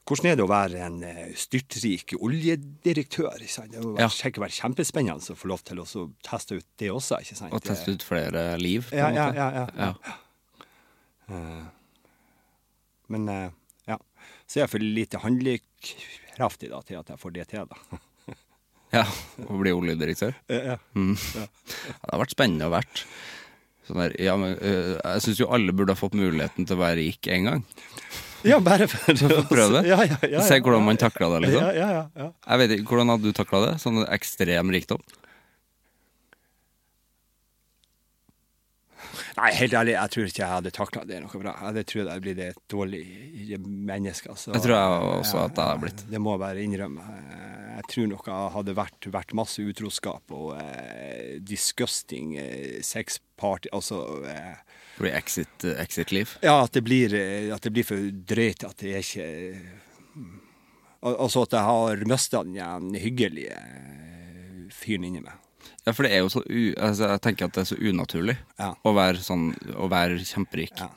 Speaker 2: hvordan er det å være en eh, styrtrik oljedirektør? Ikke sant? Det må
Speaker 1: Ja.
Speaker 2: være, sikkert være kjempespennende å få lov til å teste ut det også. ikke sant?
Speaker 1: Og teste ut flere liv, på
Speaker 2: Ja,
Speaker 1: en
Speaker 2: ja,
Speaker 1: måte.
Speaker 2: ja, ja, ja.
Speaker 1: Ja.
Speaker 2: Men eh, ja, så er jeg for lite handlekraftig da, til at jeg får det til. da.
Speaker 1: Ja, Å bli oljedirektør.
Speaker 2: Ja,
Speaker 1: Mm. Ja, det har vært spennende å vært. Sånn der, ja, men, jeg syns jo alle burde ha fått muligheten til å være rik en gang.
Speaker 2: Ja bare for
Speaker 1: for å prøve det.
Speaker 2: Ja, ja, ja,
Speaker 1: Se
Speaker 2: ja,
Speaker 1: hvordan man takla det, liksom.
Speaker 2: Ja, ja, ja, ja.
Speaker 1: Jeg vet ikke, Hvordan hadde du takla det? Sånn ekstrem rikdom?
Speaker 2: Nei, helt ærlig, jeg tror ikke jeg hadde takla det noe bra. Jeg tror jeg hadde blitt et dårlig menneske. Altså.
Speaker 1: Jeg tror jeg også at jeg hadde blitt.
Speaker 2: Det må jeg bare innrømme. Jeg tror nok jeg hadde vært, vært masse utroskap og eh, disgusting eh, sex party Altså eh,
Speaker 1: Det blir exit- exit-liv.
Speaker 2: Ja, at det, blir, eh, at det blir for drøyt. At det ikke Al- Altså at jeg har mista den hyggelige eh, fyren inni meg.
Speaker 1: Ja, for det er jo så u... Altså, jeg tenker at det er så unaturlig
Speaker 2: Ja.
Speaker 1: å være sånn Å være kjemperik.
Speaker 2: Ja.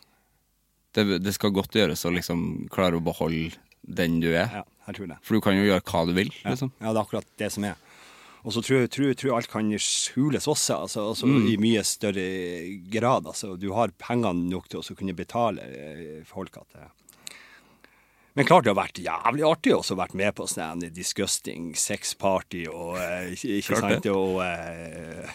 Speaker 1: Det, det skal godt gjøres å liksom klare å beholde den du er.
Speaker 2: Ja, jeg tror det.
Speaker 1: For du kan jo gjøre hva du vil,
Speaker 2: Ja,
Speaker 1: liksom.
Speaker 2: ja, det er akkurat det som er. Og så tror jeg tror, tror jeg alt kan skjules også, altså, altså i mye større grad. Altså, du har pengene nok til å kunne betale eh, folk at det Men klart det har vært jævlig artig å vært med på sånn disgusting sexparty og eh, ikke,
Speaker 1: Klart
Speaker 2: sant?
Speaker 1: det.
Speaker 2: Og, eh,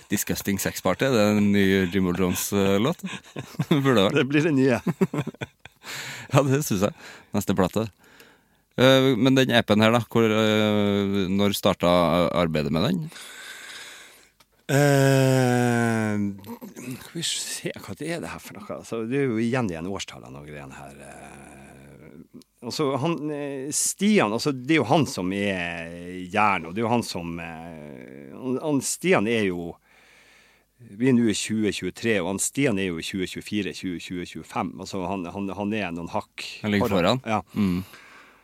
Speaker 1: Disgusting Sex Party, det er en ny Jimbo Jones-låt. Burde det vært.
Speaker 2: det blir det nye.
Speaker 1: Ja, det syns jeg. Neste plate. Eh, Men den EP-en her, da. Hvor, eh, når starta arbeidet med den?
Speaker 2: Uh, skal vi se, hva er det her for noe? Altså, det er jo igjen igjen årstallene og greiene her. Altså, han, Stian, altså, det er jo han som er jern, og det er jo han som han, Stian er jo Vi er nå i 2023, og han Stian er jo i 2024-2025. Altså, han, han, han er noen hakk
Speaker 1: Han ligger foran?
Speaker 2: Ja.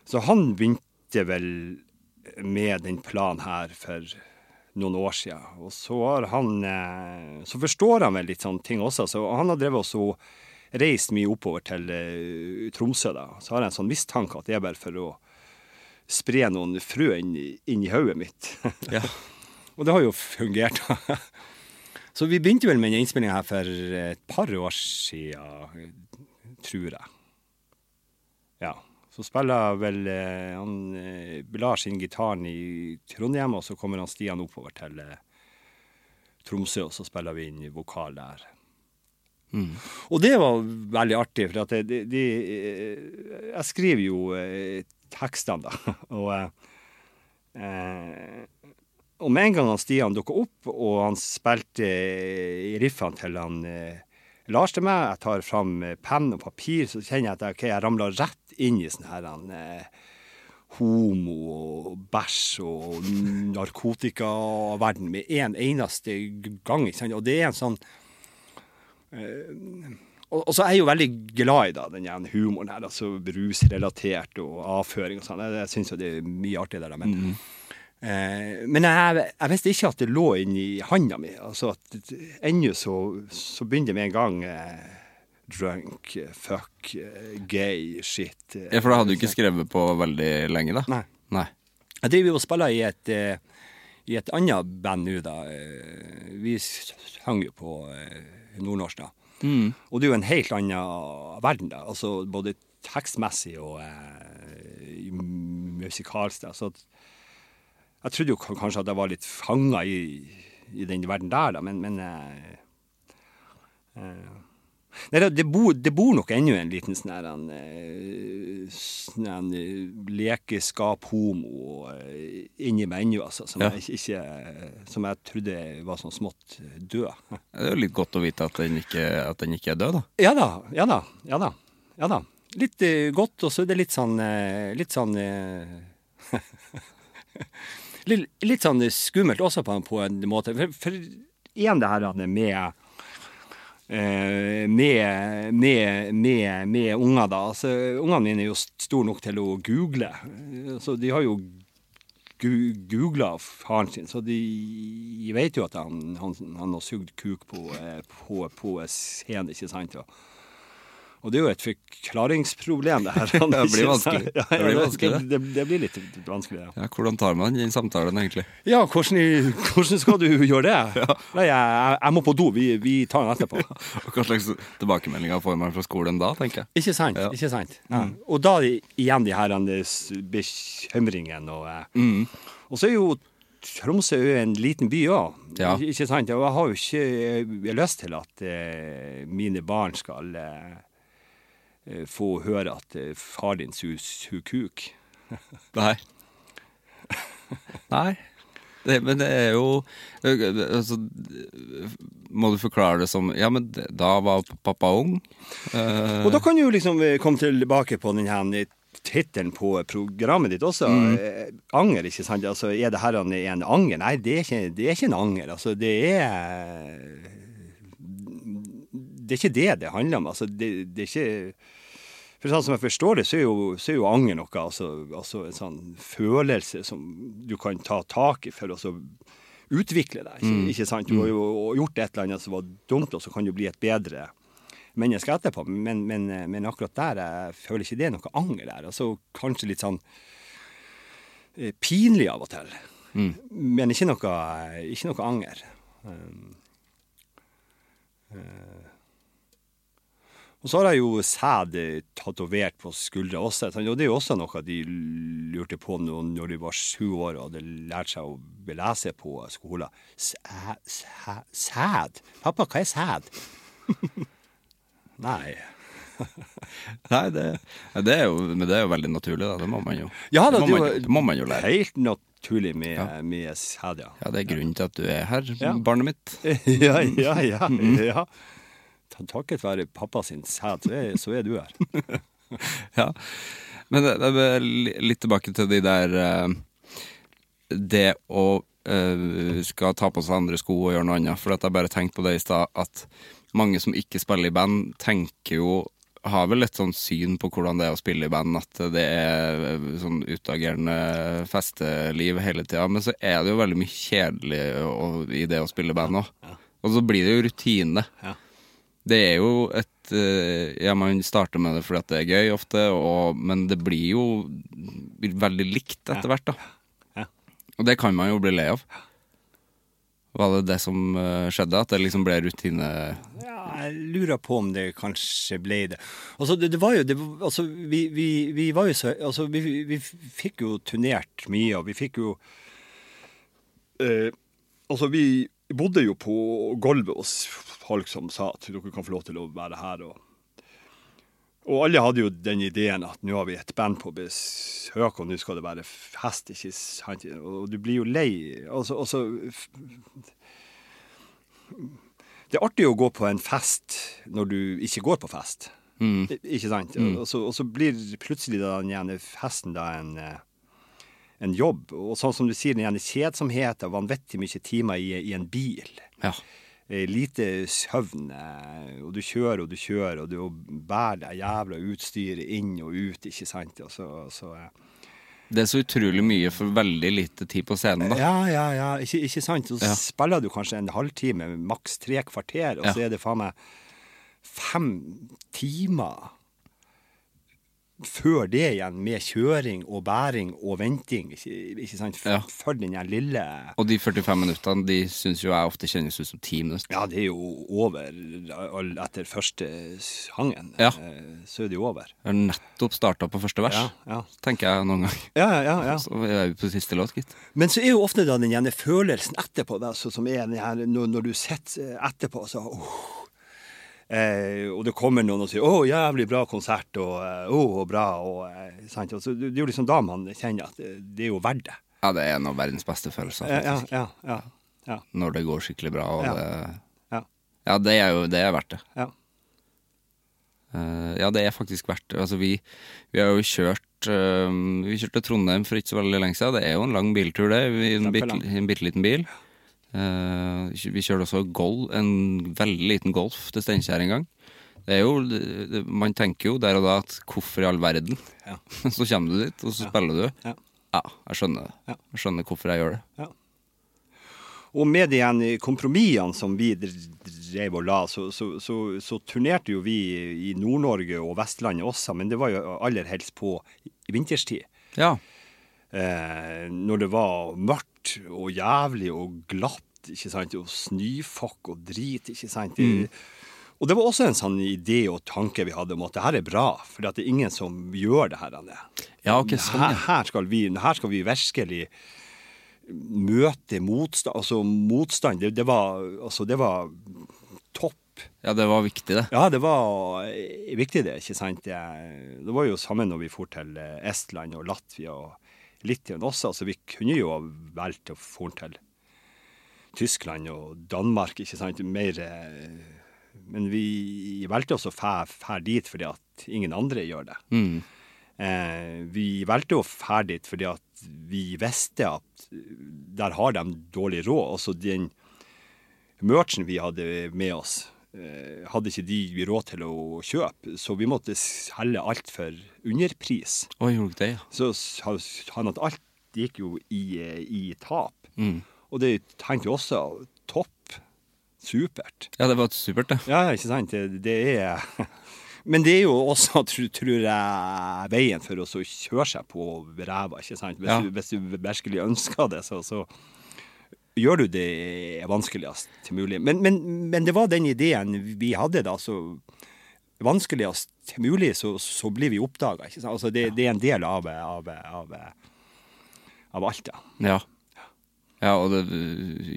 Speaker 2: Så han begynte vel med den planen her for noen år siden. Og så har han eh, Så forstår han vel litt sånne ting også. Så han har drevet også reist mye oppover til eh, Tromsø, da. Så har jeg en sånn mistanke at det er bare for å spre noen frø inn, i- inn i hodet mitt.
Speaker 1: Ja.
Speaker 2: Og det har jo fungert. Så vi begynte vel med den innspillinga her for et par år siden, tror jeg. Ja. Så spiller vel eh, han eh, Lars inn gitaren i Trondheim, og så kommer han Stian oppover til eh, Tromsø, og så spiller vi inn vokal der. Og det var veldig artig, for at de, eh, jeg skriver jo eh, tekstene, da. Og, eh, eh, og med en gang han Stian dukka opp, og han spilte i riffene til han eh, Lars til meg, jeg tar fram eh, penn og papir, så kjenner jeg at jeg, okay, jeg ramler rett inn i sånn her han, eh, homo og bæsj og narkotikaverden med en eneste gang. Ikke sant? Og det er en sånn og, og så er jeg jo veldig glad i da, den humoren her, altså rusrelatert og avføring og sånn. Jeg, jeg syns jo det er mye artig der, men eh, Men jeg, jeg visste ikke at det lå inni handa mi. Altså at ennå så, så begynner det med en gang eh, drunk, eh, fuck, eh, gay, shit. eh.
Speaker 1: ja, for da hadde du ikke skrevet på veldig lenge, da?
Speaker 2: Nei.
Speaker 1: Nei.
Speaker 2: Jeg driver og spiller i et, eh, i et annet band nå, da. Eh, Vi sang jo på eh, nordnorsk, da. Og det er jo en helt annen verden, da. Altså både tekstmessig og eh, musikalsk. da. Så at, jeg trodde jo kanskje at jeg var litt fanga i, i den verden der, da, men, men eh, eh, Nei, det, det, bor, det bor nok ennå en liten sånn her en, eh, sånn eh, lekeskap-homo eh, inni meg ennå, altså. Som,
Speaker 1: Ja.
Speaker 2: jeg ikke, som jeg trodde var sånn smått død.
Speaker 1: Det er jo litt godt å vite at den ikke, at den ikke er død, da.
Speaker 2: Ja da, ja da, ja da. Ja da. Litt godt, og så er det litt sånn Litt sånn litt, litt sånn skummelt også på, på en måte. For, for igjen det her med eh, med, med, med, med unger, da. Altså, ungene mine er jo store nok til å google. Så de har jo googla faren sin, så de vet jo at han, han, han har sugd kuk på, eh, på, på scenen, ikke sant? Og, og det er jo et forklaringsproblem, det her.
Speaker 1: Det blir vanskelig.
Speaker 2: Ja,
Speaker 1: Det blir vanskelig,
Speaker 2: det, det, blir litt vanskelig, ja.
Speaker 1: Ja, Hvordan tar man den samtalen, egentlig?
Speaker 2: Ja, hvordan, hvordan skal du gjøre det? Nei, jeg, jeg, må på do. Vi, vi tar den etterpå.
Speaker 1: Og Hva slags tilbakemeldinger får man fra skolen da, tenker jeg?
Speaker 2: Ikke sant? Ikke sant? Ja. Og da igjen de her eh, bekymringene og mm. Og så er jo Tromsø er jo en liten by òg,
Speaker 1: Ja.
Speaker 2: ikke sant? Og jeg har jo ikke jeg lyst til at eh, mine barn skal eh, eh, få høre at eh, far din suger hun kuk.
Speaker 1: Nei. Nei. Det, men det er jo altså, Må du forklare det som Ja, men da var pappa ung. Uh...
Speaker 2: Og da kan du jo liksom eh, komme tilbake på den her eh, tittelen på programmet ditt også. Mm. anger, ikke sant? Altså, er det her en, en anger? Nei, det er, ikke, det er ikke en anger. Altså, det er Det er ikke det det handler om. Altså, det, det er ikke for sånn som jeg forstår det, så er jo, så er jo anger noe altså, altså en sånn følelse som du kan ta tak i for å utvikle deg. Ikke, ikke sant? Du har jo gjort et eller annet som var dumt, og så kan du bli et bedre menneske etterpå. Men, men, men akkurat der jeg føler ikke det er noe anger der. Altså kanskje litt sånn eh, pinlig av og til. Men ikke noe, ikke noe anger. Um, eh, og så har jeg jo sæd eh, tatovert på skuldra også. Og det er jo også noe de lurte på når, de var sju år og hadde lært seg å lese på skolen. Sæ, sæ, sæd? Pappa, hva er sæd? Nei.
Speaker 1: Nei, det, det er jo, men det er jo veldig naturlig, da. Det må man jo,
Speaker 2: Ja, da,
Speaker 1: det, må
Speaker 2: det
Speaker 1: man,
Speaker 2: var-
Speaker 1: det må man jo lære.
Speaker 2: Helt naturlig med, med sæd, ja.
Speaker 1: Ja, det er grunnen til at du er her,
Speaker 2: Ja.
Speaker 1: barnet mitt.
Speaker 2: ja, ja, ja. ja. Ta- Takket være pappa sin sæd, så, er- du her.
Speaker 1: Ja. Men det, det litt tilbake til de der eh, Det å eh, skal ta på seg andre sko og gjøre noe annet. For at jeg bare tenkte på det i stad, at mange som ikke spiller i band, tenker jo har vel et sånn syn på hvordan det er å spille i band, at det er eh, sånn utagerende festeliv hele tida. Men så er det jo veldig mye kjedelig i det å spille i band òg. Og så blir det jo rutine.
Speaker 2: Ja.
Speaker 1: Det er jo et eh, Ja, man starter med det fordi at det er gøy ofte, og, men det blir jo veldig likt etter hvert, da.
Speaker 2: Ja.
Speaker 1: Og det kan man jo bli lei av. Var det det som eh, skjedde? At det liksom ble rutine
Speaker 2: Ja, jeg lurer på om det kanskje ble det. Altså, det, det var jo det, Altså, vi, vi, vi var jo så Altså, vi, vi fikk jo turnert mye, og vi fikk jo eh, Altså, vi bodde jo på gulvet hos folk som sa at dere kan få lov til å være her. og og alle hadde jo den ideen at nå har vi et band på besøk, og nå skal det være fest, ikke sant? Og du blir jo lei. Altså, altså Det er artig å gå på en fest når du ikke går på fest. Mm. Ikke sant? Og, så, og så blir plutselig den ene festen da en, eh, en jobb. Og sånn som du sier, den kjedsomheten, vanvittig mye timer i, i en bil.
Speaker 1: Ja.
Speaker 2: Eh, Lite søvn, eh, og du kjører og du kjører, og du bærer det jævla utstyret inn og ut, ikke sant? Og så, så, eh,
Speaker 1: Det er så utrolig mye for veldig lite tid på scenen, da.
Speaker 2: ja, ja, ja, ikke, ikke sant? Så
Speaker 1: Ja.
Speaker 2: spiller du kanskje en halvtime, maks tre kvarter, og
Speaker 1: Ja.
Speaker 2: så er det faen meg fem timer før det igjen med kjøring og bæring og venting, ikke, sant? For,
Speaker 1: Ja.
Speaker 2: for den lille
Speaker 1: Og de 45 minuttene de syns jo jeg ofte kjennes ut som ti minutter.
Speaker 2: Ja, det er jo over etter første sangen.
Speaker 1: Ja.
Speaker 2: eh, Så er det jo over.
Speaker 1: Jeg har nettopp starta på første vers,
Speaker 2: Ja, ja.
Speaker 1: tenker jeg noen gang.
Speaker 2: Ja, ja, ja.
Speaker 1: Så er vi på siste låt, gitt.
Speaker 2: Men så er jo ofte da den følelsen etterpå, da, så, som er den her, når, når du sitter etterpå, så åh, eh, Og det kommer noen og sier 'Å, jævlig bra konsert', og 'Å, 'Å, bra', og eh, sant? Og så Det er jo liksom da man kjenner at det, er jo verdt det.
Speaker 1: Ja, det er en av verdens beste følelser,
Speaker 2: Ja, ja,
Speaker 1: faktisk.
Speaker 2: ja. ja, ja,
Speaker 1: Når det går skikkelig bra, og
Speaker 2: Ja.
Speaker 1: det
Speaker 2: ja,
Speaker 1: Ja, det er jo det er verdt det.
Speaker 2: ja.
Speaker 1: Uh, ja, det er faktisk verdt det. Altså, vi, vi har jo kjørt uh, Vi kjørte Trondheim for ikke så veldig lenge siden. Det er jo en lang biltur, det. I en, bitte, bit, liten bil. Eh, vi kjørte også gol, en veldig liten Golf til Steinkjer en gang. Det er jo, man tenker jo der og da at hvorfor i all verden?
Speaker 2: Ja.
Speaker 1: så kommer du dit, og så spiller du.
Speaker 2: Ja.
Speaker 1: Ja, jeg skjønner det. Jeg skjønner hvorfor jeg gjør det.
Speaker 2: Og med de kompromissene som vi drev og la, så, så, så, så turnerte jo vi i Nord-Norge og Vestlandet også, men det var jo aller helst på vinterstid.
Speaker 1: Ja.
Speaker 2: Eh, når det var mørkt og jævlig og glatt, ikke sant, og snøfokk og drit, ikke sant. Og det var også en sånn idé og tanke vi hadde om at det her er bra, for det er ingen som gjør det her.
Speaker 1: Ja, ok, sånn,
Speaker 2: her,
Speaker 1: ja.
Speaker 2: her, skal vi, her skal vi virkelig møte motstand. Altså motstand, det, det, var, altså, det var topp.
Speaker 1: ja, det var viktig, det.
Speaker 2: Ja, det var eh, viktig det, ikke sant. Det, det var jo samme når vi for til eh, Estland og Latvia og Litauen også. Altså, vi kunne jo ha valgt å få til Tyskland og Danmark, ikke sant. Mer eh, Men vi valgte også å fære dit fordi at ingen andre gjør det.
Speaker 1: Mm.
Speaker 2: Eh, vi valgte å fære dit fordi at vi visste at der har de dårlig råd. Altså den merchen vi hadde med oss, hadde ikke de råd til å kjøpe, så vi måtte selge alt for underpris.
Speaker 1: Å, gjorde det, ja?
Speaker 2: Så han at alt gikk jo i, eh, i tap.
Speaker 1: Mm.
Speaker 2: Og det tenkte vi også topp. Supert.
Speaker 1: Ja, det var supert, det.
Speaker 2: Ja, ikke sant. Det, det er Men det er jo også, tror, tror jeg, veien for oss å kjøre seg på ræva, ikke sant. Hvis,
Speaker 1: Ja.
Speaker 2: du, hvis du virkelig ønsker det, så, så gjør du det vanskeligst mulig. Men, men, men det var den ideen vi hadde da, så vanskeligst mulig, så, så blir vi oppdaga. Altså, det, det er en del av, av, av, av alt, da.
Speaker 1: Ja. Ja, og det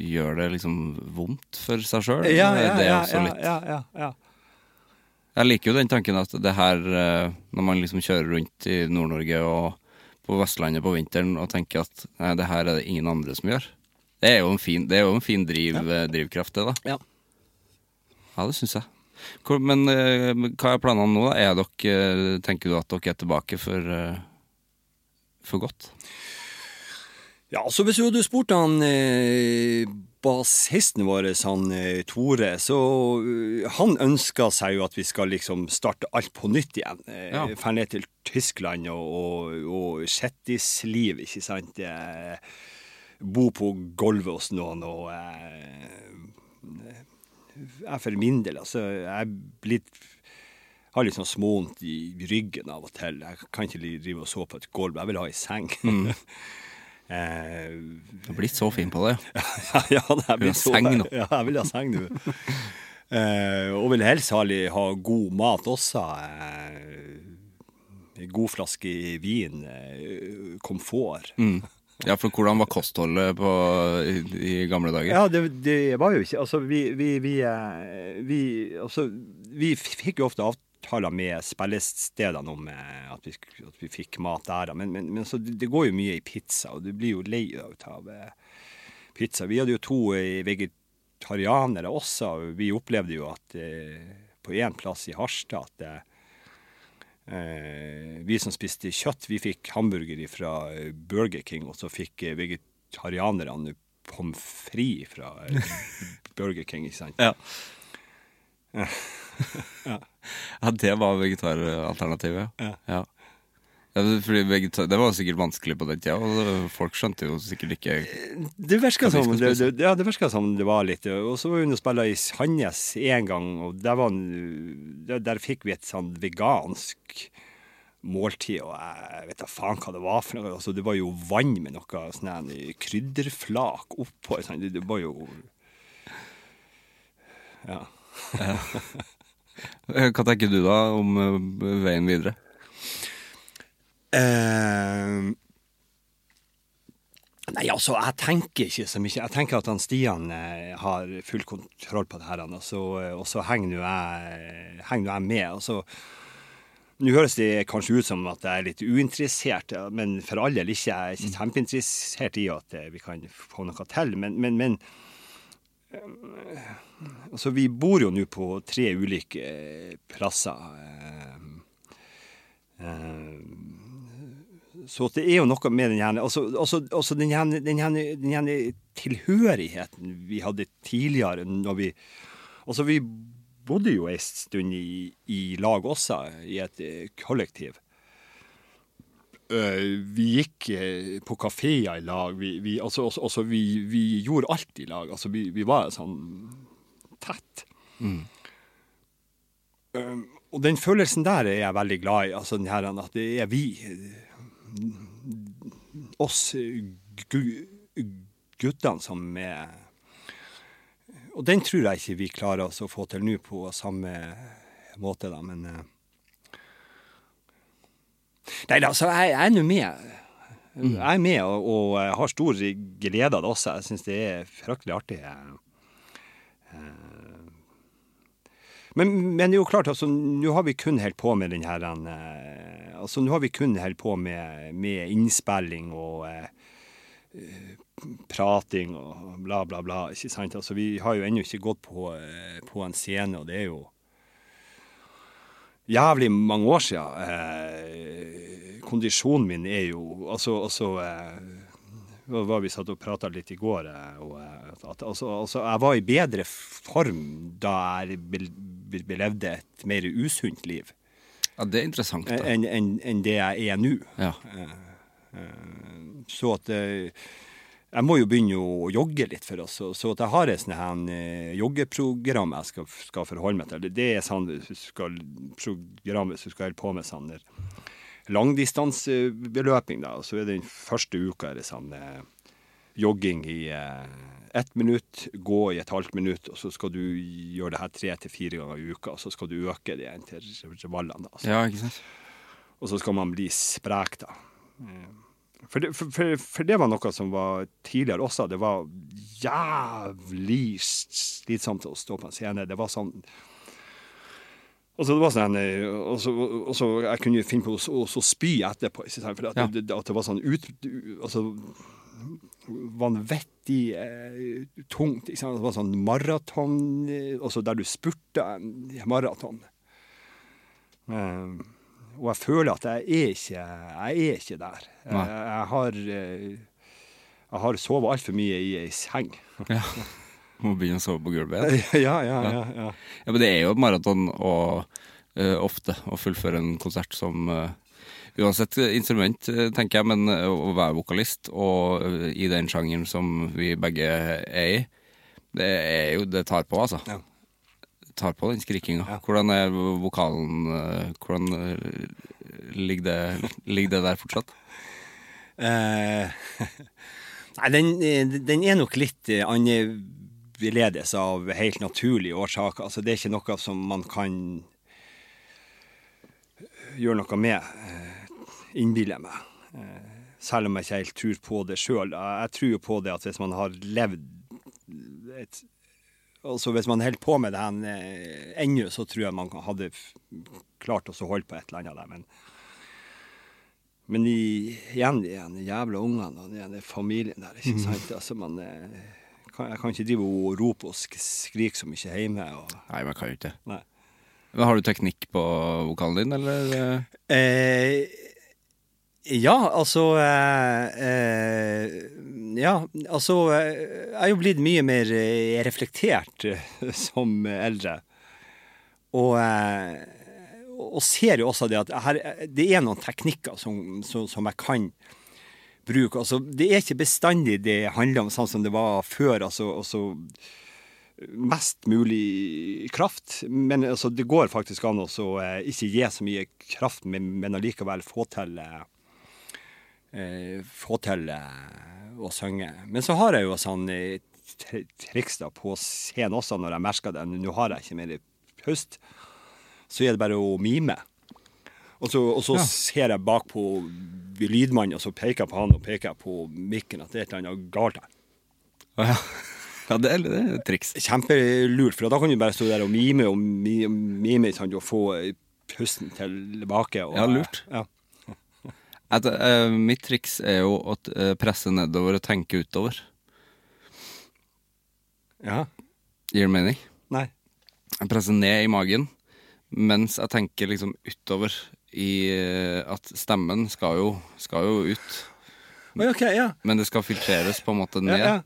Speaker 1: gjør det liksom vondt for seg sjøl.
Speaker 2: Ja, ja,
Speaker 1: det er
Speaker 2: ja,
Speaker 1: også
Speaker 2: ja,
Speaker 1: litt
Speaker 2: ja, ja, ja.
Speaker 1: Jeg liker jo den tanken at det her, eh, når man liksom kjører rundt i Nord-Norge og på Vestlandet på vinteren og tenker at nei, det her er det ingen andre som gjør. Det er jo en fin, det er jo en fin driv, eh, drivkraft, det, da.
Speaker 2: Ja.
Speaker 1: Ja, det syns jeg. Hvor, men eh, hva er planene nå, da? Er dere, eh, tenker du at dere er tilbake for, eh, for godt?
Speaker 2: Ja, så hvis du hadde spurt han eh, bassisten vår, han eh, Tore, så eh, han ønsker seg jo at vi skal liksom starte alt på nytt igjen. Eh,
Speaker 1: Ja.
Speaker 2: Ned til Tyskland og, og, og Shettisliv, ikke sant. Eh, bo på gulvet hos noen og eh, Jeg for min del, altså, jeg blitt har litt sånn småvondt i ryggen av og til. Jeg kan ikke drive og sove på et gulv. Jeg vil ha ei seng. eh,
Speaker 1: Du har blitt så fin på det. ja.
Speaker 2: ja, det er blitt så-
Speaker 1: seng nå.
Speaker 2: Ja, jeg vil ha seng nå. Eh, og vil helst ha, ha god mat også. Eh, god flaske vin. Eh, komfort.
Speaker 1: Mm. Ja, for hvordan var kostholdet på, i, i gamle dager?
Speaker 2: Ja, det, det var jo ikke Altså, vi vi, vi, eh, vi, altså, fikk jo ofte avtaler med spillestedene om eh, at vi, at vi fikk mat der, men, men, men det, det går jo mye i pizza, og du blir jo lei av eh, pizza. Vi hadde jo to vegetarianere også, og vi opplevde jo at på én plass i Harstad at vi som spiste kjøtt, vi fikk hamburger fra eh, Burger King, og så fikk eh, vegetarianerne pommes frites fra eh, Burger King, ikke sant?
Speaker 1: Ja. ja, det var vegetaralternativet.
Speaker 2: Ja.
Speaker 1: Ja. Det- var sikkert vanskelig på den tida, og folk skjønte jo sikkert ikke
Speaker 2: Det virka som, det, det, ja, det som det var litt Og så var hun og spilte i Sandnes én gang, og der, var, der, fikk vi et sånn vegansk måltid, og jeg vet da faen hva det var for noe. Altså, det var jo vann med noe sånn krydderflak oppå. Sånn. Det, det var jo Ja.
Speaker 1: Eh, Hva tenker du da om eh, veien videre?
Speaker 2: Eh, nei, altså, jeg tenker ikke så mye. Jeg tenker at han Stian eh, har full kontroll på det her, og så, og så henger nå jeg, jeg med. Og så, nå høres det kanskje ut som at jeg er litt uinteressert, men for all del ikke. Jeg er ikke kjempeinteressert i at eh, vi kan få noe til. Men, men, men eh, altså, vi bor jo nå på tre ulike eh, plasser. eh, eh, så det er jo noe med den her, altså, altså, altså den, her, den, her, den her tilhørigheten vi hadde tidligere når vi Altså, vi bodde jo en stund i, i lag også, i et eh, kollektiv. Eh, vi gikk eh, på kafeer i lag. Vi, vi, altså, altså, altså, vi, vi gjorde alt i lag. Altså, vi, vi var sånn tett. Eh, og den følelsen der er jeg veldig glad i. Altså den her at det er vi. Oss guttene som er Og den tror jeg ikke vi klarer oss å få til nå på samme måte, da, men eh, Nei da, så jeg, jeg er nå med. Jeg er med og, og har stor glede av det også. Jeg syns det er fryktelig artig. Men, men det er jo klart, altså, nå har vi kun holdt på med den her eh, Altså, nå har vi kun holdt på med, med innspilling og eh, prating og bla, bla, bla. Ikke sant? Altså, vi har jo ennå ikke gått på, eh, på en scene, og det er jo jævlig mange år siden. Eh, kondisjonen min er jo Altså, altså eh, var vi satt og prata litt i går, eh, og at, altså, altså, jeg var i bedre form da jeg be, levde et mer usunt liv
Speaker 1: Ja, det er interessant.
Speaker 2: enn en, en det jeg er nå.
Speaker 1: Ja.
Speaker 2: Så at eh, jeg må jo begynne å jogge litt for oss. Så, at jeg har et sånt eh, joggeprogram jeg skal, skal forholde meg til. Det- Det er sånn skal, program hvis du skal holde på med sånn langdistanseløping. så er den første uka er det sånn eh, jogging i eh, ett minutt, gå i et halvt minutt, og så skal du gjøre det her tre til fire ganger i uka, og så skal du øke til intervallene. Altså.
Speaker 1: ja, ikke sant?
Speaker 2: Og så skal man bli sprek, da. Eh, For det, for, for, for det var noe som var tidligere også. Det var jævlig slitsomt å stå på en scene. Det var sånn Og så det var sånn, eh, og så, og så Jeg kunne finne på å, å, å spy etterpå. For at,
Speaker 1: Ja.
Speaker 2: det, at det var sånn ut, altså, vanvittig eh, tungt. Det var sånn maraton, eh, også der du spurta en maraton. Um, og jeg føler at jeg er ikke, jeg er ikke der. Jeg, jeg har eh, jeg har sovet altfor mye i ei seng.
Speaker 1: Ja. Må begynne å sove på gulvet
Speaker 2: ja, ja, ja. ja.
Speaker 1: Ja, men det er jo et maraton eh, ofte å fullføre en konsert som eh, Uansett instrument, eh, tenker jeg, men eh, å være vokalist og eh, i den sjangeren som vi begge er i, det er jo Det tar på, altså.
Speaker 2: Ja.
Speaker 1: Det tar på den skrikinga.
Speaker 2: Ja.
Speaker 1: Hvordan er vokalen eh, Hvordan eh, ligger det, ligger det der fortsatt?
Speaker 2: Eh, nei, den, eh, den er nok litt eh, annerledes av helt naturlige årsaker. Altså, det er ikke noe som man kan gjøre noe med, eh, innbiller jeg meg. Eh, selv om jeg ikke helt tror på det sjøl. Jeg, tror jo på det at hvis man har levd et Altså Hvis man holder på med det her eh, ennå, så tror jeg man hadde klart å holde på et eller annet der. Men men i, igjen igjen, de jævla ungene og den familien der, ikke sant. Altså, man, eh, kan, jeg kan ikke drive og rope og skrike skrike så mye hjemme. Og,
Speaker 1: Nei, man kan jo ikke det. Har du teknikk på vokalen din, eller? eh?
Speaker 2: Ja, altså eh, eh, Ja, altså eh, Jeg er jo blitt mye mer eh, reflektert eh, som eldre. Og, og ser jo også det at her, det er noen teknikker som, som, som jeg kan bruke. Altså, det er ikke bestandig det handler om sånn som det var før. altså, altså mest mulig kraft. Men altså, det går faktisk an å ikke gi så mye kraft, men, men allikevel få til eh, Få til eh, å synge. Men så har jeg jo sånn eh, triks da på scenen også, når jeg merker det. Nå har jeg ikke mer pust. Så er det bare å mime. Og så, og så ser jeg bak på lydmannen, og så peker jeg på han og peker på mikken at det er et eller annet galt her.
Speaker 1: Ja. ja, det er, det et triks.
Speaker 2: Kjempelurt, for da kan du bare stå der og mime og mi- mime sånn, og få pusten tilbake. Og,
Speaker 1: Ja, lurt.
Speaker 2: Ja.
Speaker 1: At, uh, mitt triks er jo å eh, presse nedover og tenke utover.
Speaker 2: ja.
Speaker 1: Gir det mening?
Speaker 2: Nei.
Speaker 1: Jeg presser ned i magen, mens jeg tenker liksom utover i eh, at stemmen skal jo, skal jo ut.
Speaker 2: Oi, OK, ja.
Speaker 1: Men det skal filtreres på en måte ned.
Speaker 2: ja.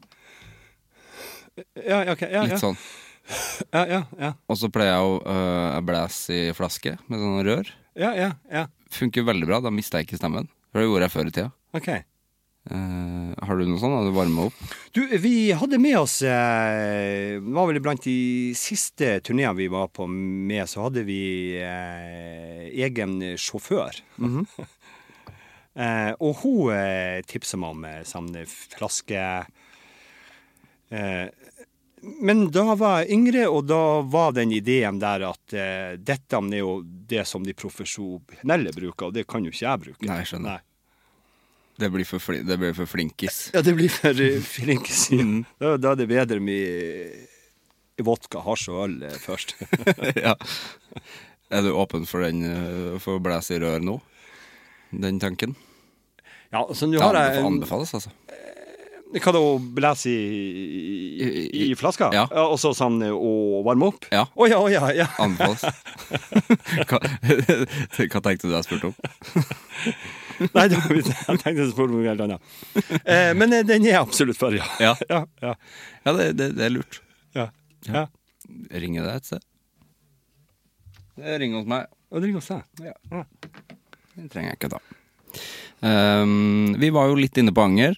Speaker 2: Ja, ja, ok, ja, ja.
Speaker 1: Litt sånn.
Speaker 2: Ja, ja, ja.
Speaker 1: Og så pleier jeg å uh, blæse i flaske med sånne rør.
Speaker 2: Ja, ja, ja.
Speaker 1: Funker veldig bra. Da mister jeg ikke stemmen. For det gjorde jeg før i tida.
Speaker 2: OK.
Speaker 1: Uh, har du noe sånt? Har du varma opp?
Speaker 2: Du, vi hadde med oss uh, var vel blant de siste turneene vi var på med, så hadde vi uh, egen sjåfør. eh, og hun uh, tipsa meg om sånn flaske Men da var jeg yngre, og da var den ideen der at eh, dette er jo det som de profesjonelle bruker, og det kan jo ikke jeg bruke.
Speaker 1: Nei, skjønner. Det blir for, det blir for flinkis.
Speaker 2: Ja, det blir for flinkis. flinkes. Da, da er det bedre med vodka, hasj og øl eh, først.
Speaker 1: ja. Er du åpen for den for å blæse i rør nå? Den tanken?
Speaker 2: ja, altså nå har jeg
Speaker 1: anbefales, altså.
Speaker 2: Hva da, å blæse i, i, i, flaska?
Speaker 1: Ja.
Speaker 2: Og så sånn eh, å varme opp?
Speaker 1: Ja.
Speaker 2: Å ja, å ja, ja.
Speaker 1: Anbefales. hva, hva tenkte du jeg spurte om?
Speaker 2: Nei, da, jeg tenkte jeg spørre om noe helt annet. Eh, men eh, den er absolutt for, ja.
Speaker 1: Ja.
Speaker 2: ja, ja,
Speaker 1: Ja, det, det, det er lurt.
Speaker 2: ja. ja.
Speaker 1: Ringer det et sted? Det ringer hos meg.
Speaker 2: Og det ringer hos deg.
Speaker 1: Ja.
Speaker 2: Ja.
Speaker 1: Det trenger jeg ikke da. Um, vi var jo litt inne på anger.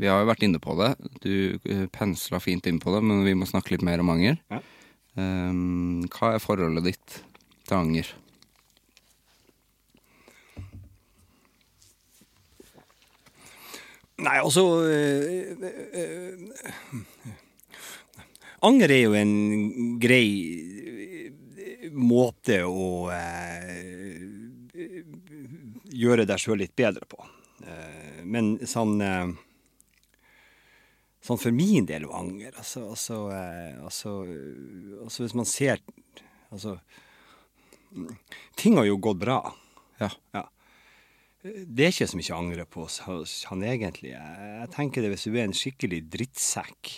Speaker 1: Vi har jo vært inne på det. Du eh, pensla fint inn på det, men vi må snakke litt mer om anger.
Speaker 2: Ja.
Speaker 1: Um, hva er forholdet ditt til anger?
Speaker 2: Nei, altså øh, øh, Anger er jo en grei øh, måte å øh, gjøre deg sjøl litt bedre på. Men sånn øh, Sånn for min del av anger, altså, altså, eh, altså, øh, altså Hvis man ser Altså Ting har jo gått bra.
Speaker 1: Ja.
Speaker 2: Ja. Det er ikke så mye å angre på hos han egentlig. Jeg tenker det hvis du er en skikkelig drittsekk,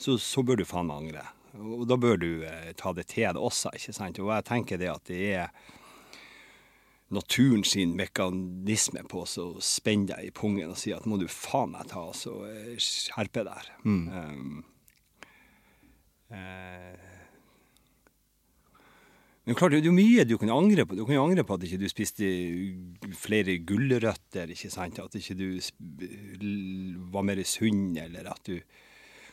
Speaker 2: så, så bør du faen meg angre. Og da bør du eh, ta det til deg også, ikke sant. Og jeg tenker det at det er naturen sin mekanisme på å spenne deg i pungen og si at må du faen meg ta og så deg skjerpe der. Um, eh, men klart, det er jo mye du kan angre på. Du kan jo angre på at ikke du spiste flere gulrøtter, ikke sant? At ikke du var mer sunn, eller at du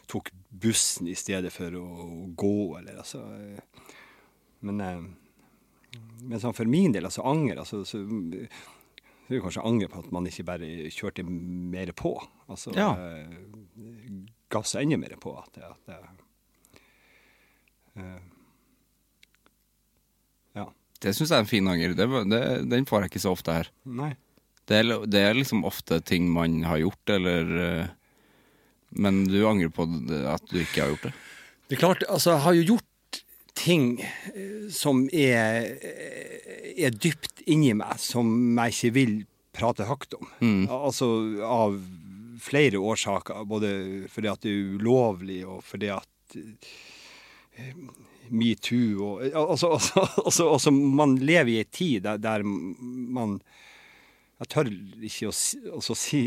Speaker 2: tok bussen i stedet for å gå, eller altså eh, Men, eh, men sånn for min del, altså anger, altså så, så er det kanskje anger på at man ikke bare kjørte mer på. Altså
Speaker 1: Ja.
Speaker 2: eh, gassa enda mer på. At, det- at det, eh, ja.
Speaker 1: Det syns jeg er en fin anger. Det, det, den får jeg ikke så ofte her.
Speaker 2: Nei.
Speaker 1: Det er, det er liksom ofte ting man har gjort, eller eh, Men du angrer på det, at du ikke har gjort det?
Speaker 2: Det er klart, altså, jeg har jo gjort ting eh, som er, eh, er dypt inni meg, som jeg ikke vil prate høyt om. Altså av flere årsaker, både fordi at det er ulovlig, og fordi at eh, metoo og altså, altså, altså, altså, man lever i en tid der, der man Jeg tør ikke å si, å si,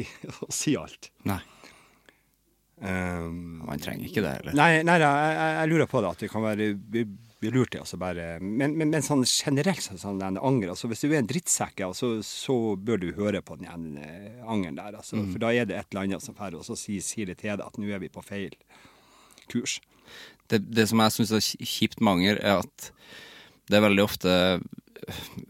Speaker 2: å si alt.
Speaker 1: Nei.
Speaker 2: Um,
Speaker 1: Man trenger ikke det heller.
Speaker 2: Nei, nei, nei jeg, jeg- lurer på det, at det kan være lurt til altså bare Men, men, men sånn generelt sånn, den anger altså Hvis du er en drittsekk, ja, så, så bør du høre på den eh, angeren der. Altså, For da er det et eller annet som drar og så sier, sier det til deg at nå er vi på feil kurs.
Speaker 1: Det, det som jeg syns er kjipt med anger, er at det er veldig ofte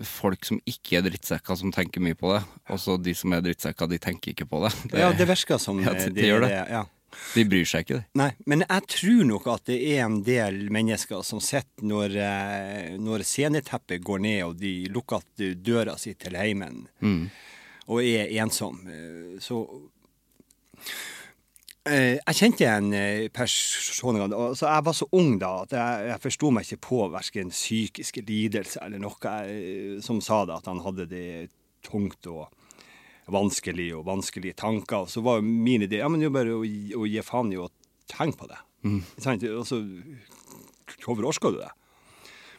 Speaker 1: folk som ikke er drittsekker, som tenker mye på det. Og så de som er drittsekker, de tenker ikke på det.
Speaker 2: ja, det virker som
Speaker 1: Ja, det- de, gjør det.
Speaker 2: ja.
Speaker 1: De bryr seg ikke, de.
Speaker 2: Nei, men jeg tror nok at det er en del mennesker som sitter når, eh, når sceneteppet går ned og de lukker døra si til heimen og er ensom. eh, Så eh, Jeg kjente en person en altså Jeg var så ung da at jeg, jeg forsto meg ikke på verken psykiske lidelser eller noe som sa det, at han hadde det tungt og vanskelig og vanskelige tanker. Og så var min idé ja, men det er bare å, å gi faen i å tenke på det. Mm. Og så Hvorfor du det?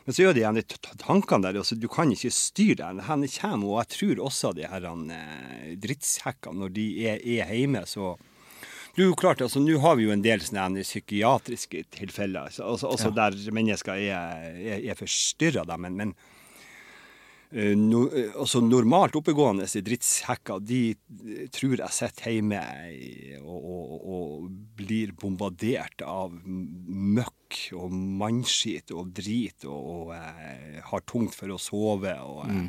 Speaker 2: Men så gjør de tankene der. Altså, du kan ikke styre det. Hen kommer, og jeg tror også de her eh, drittsekkene, når de er, er hjemme, så du, klart, altså Nå har vi jo en del sånne psykiatriske tilfeller altså, altså, ja. der mennesker er, er, er forstyrra, men, men no, eh, altså normalt oppegående drittsekker, de eh, tror jeg sitter hjemme og, og, og blir bombardert av møkk og mannskit og drit og, og eh, har tungt for å sove. Og, mm.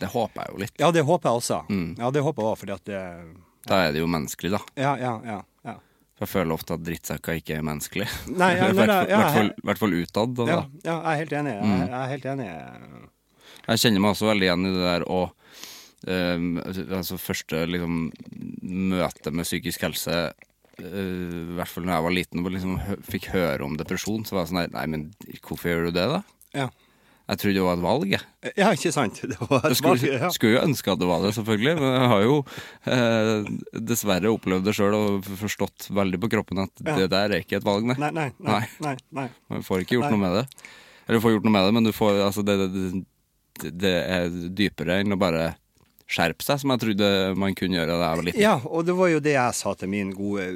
Speaker 1: Det håper jeg jo litt.
Speaker 2: Ja, det håper jeg også. Ja, det håper jeg også, fordi at det
Speaker 1: Da er det jo menneskelig, da.
Speaker 2: Ja, ja, ja. ja.
Speaker 1: For jeg føler ofte at drittsekker ikke er menneskelig. I hvert fall-
Speaker 2: ja,
Speaker 1: hvert hvert fall utad.
Speaker 2: Ja, ja, jeg er helt enig. Jeg, jeg er helt enig.
Speaker 1: Jeg kjenner meg også veldig igjen i det der å uh, Altså første liksom møte med psykisk helse uh, I hvert fall når jeg var liten og liksom hø fikk høre om depresjon, så var jeg sånn Nei, nei, men hvorfor gjør du det, da?
Speaker 2: Ja.
Speaker 1: Jeg trodde det var et valg, jeg.
Speaker 2: Ja, ikke sant? Det var
Speaker 1: Jeg
Speaker 2: skulle, valg, ja.
Speaker 1: skulle jo ønske at det var det, selvfølgelig. Men jeg har jo eh, dessverre opplevd det sjøl og forstått veldig på kroppen at
Speaker 2: Ja.
Speaker 1: det der er ikke et valg, nei.
Speaker 2: Nei, nei, nei. nei, nei.
Speaker 1: Du får ikke gjort noe med det. Eller du får gjort noe med det, men du får, altså, det, det, det er dypere enn å bare skjerpe seg, som jeg trodde man kunne gjøre da jeg var liten.
Speaker 2: Ja, og det var jo det jeg sa til mine gode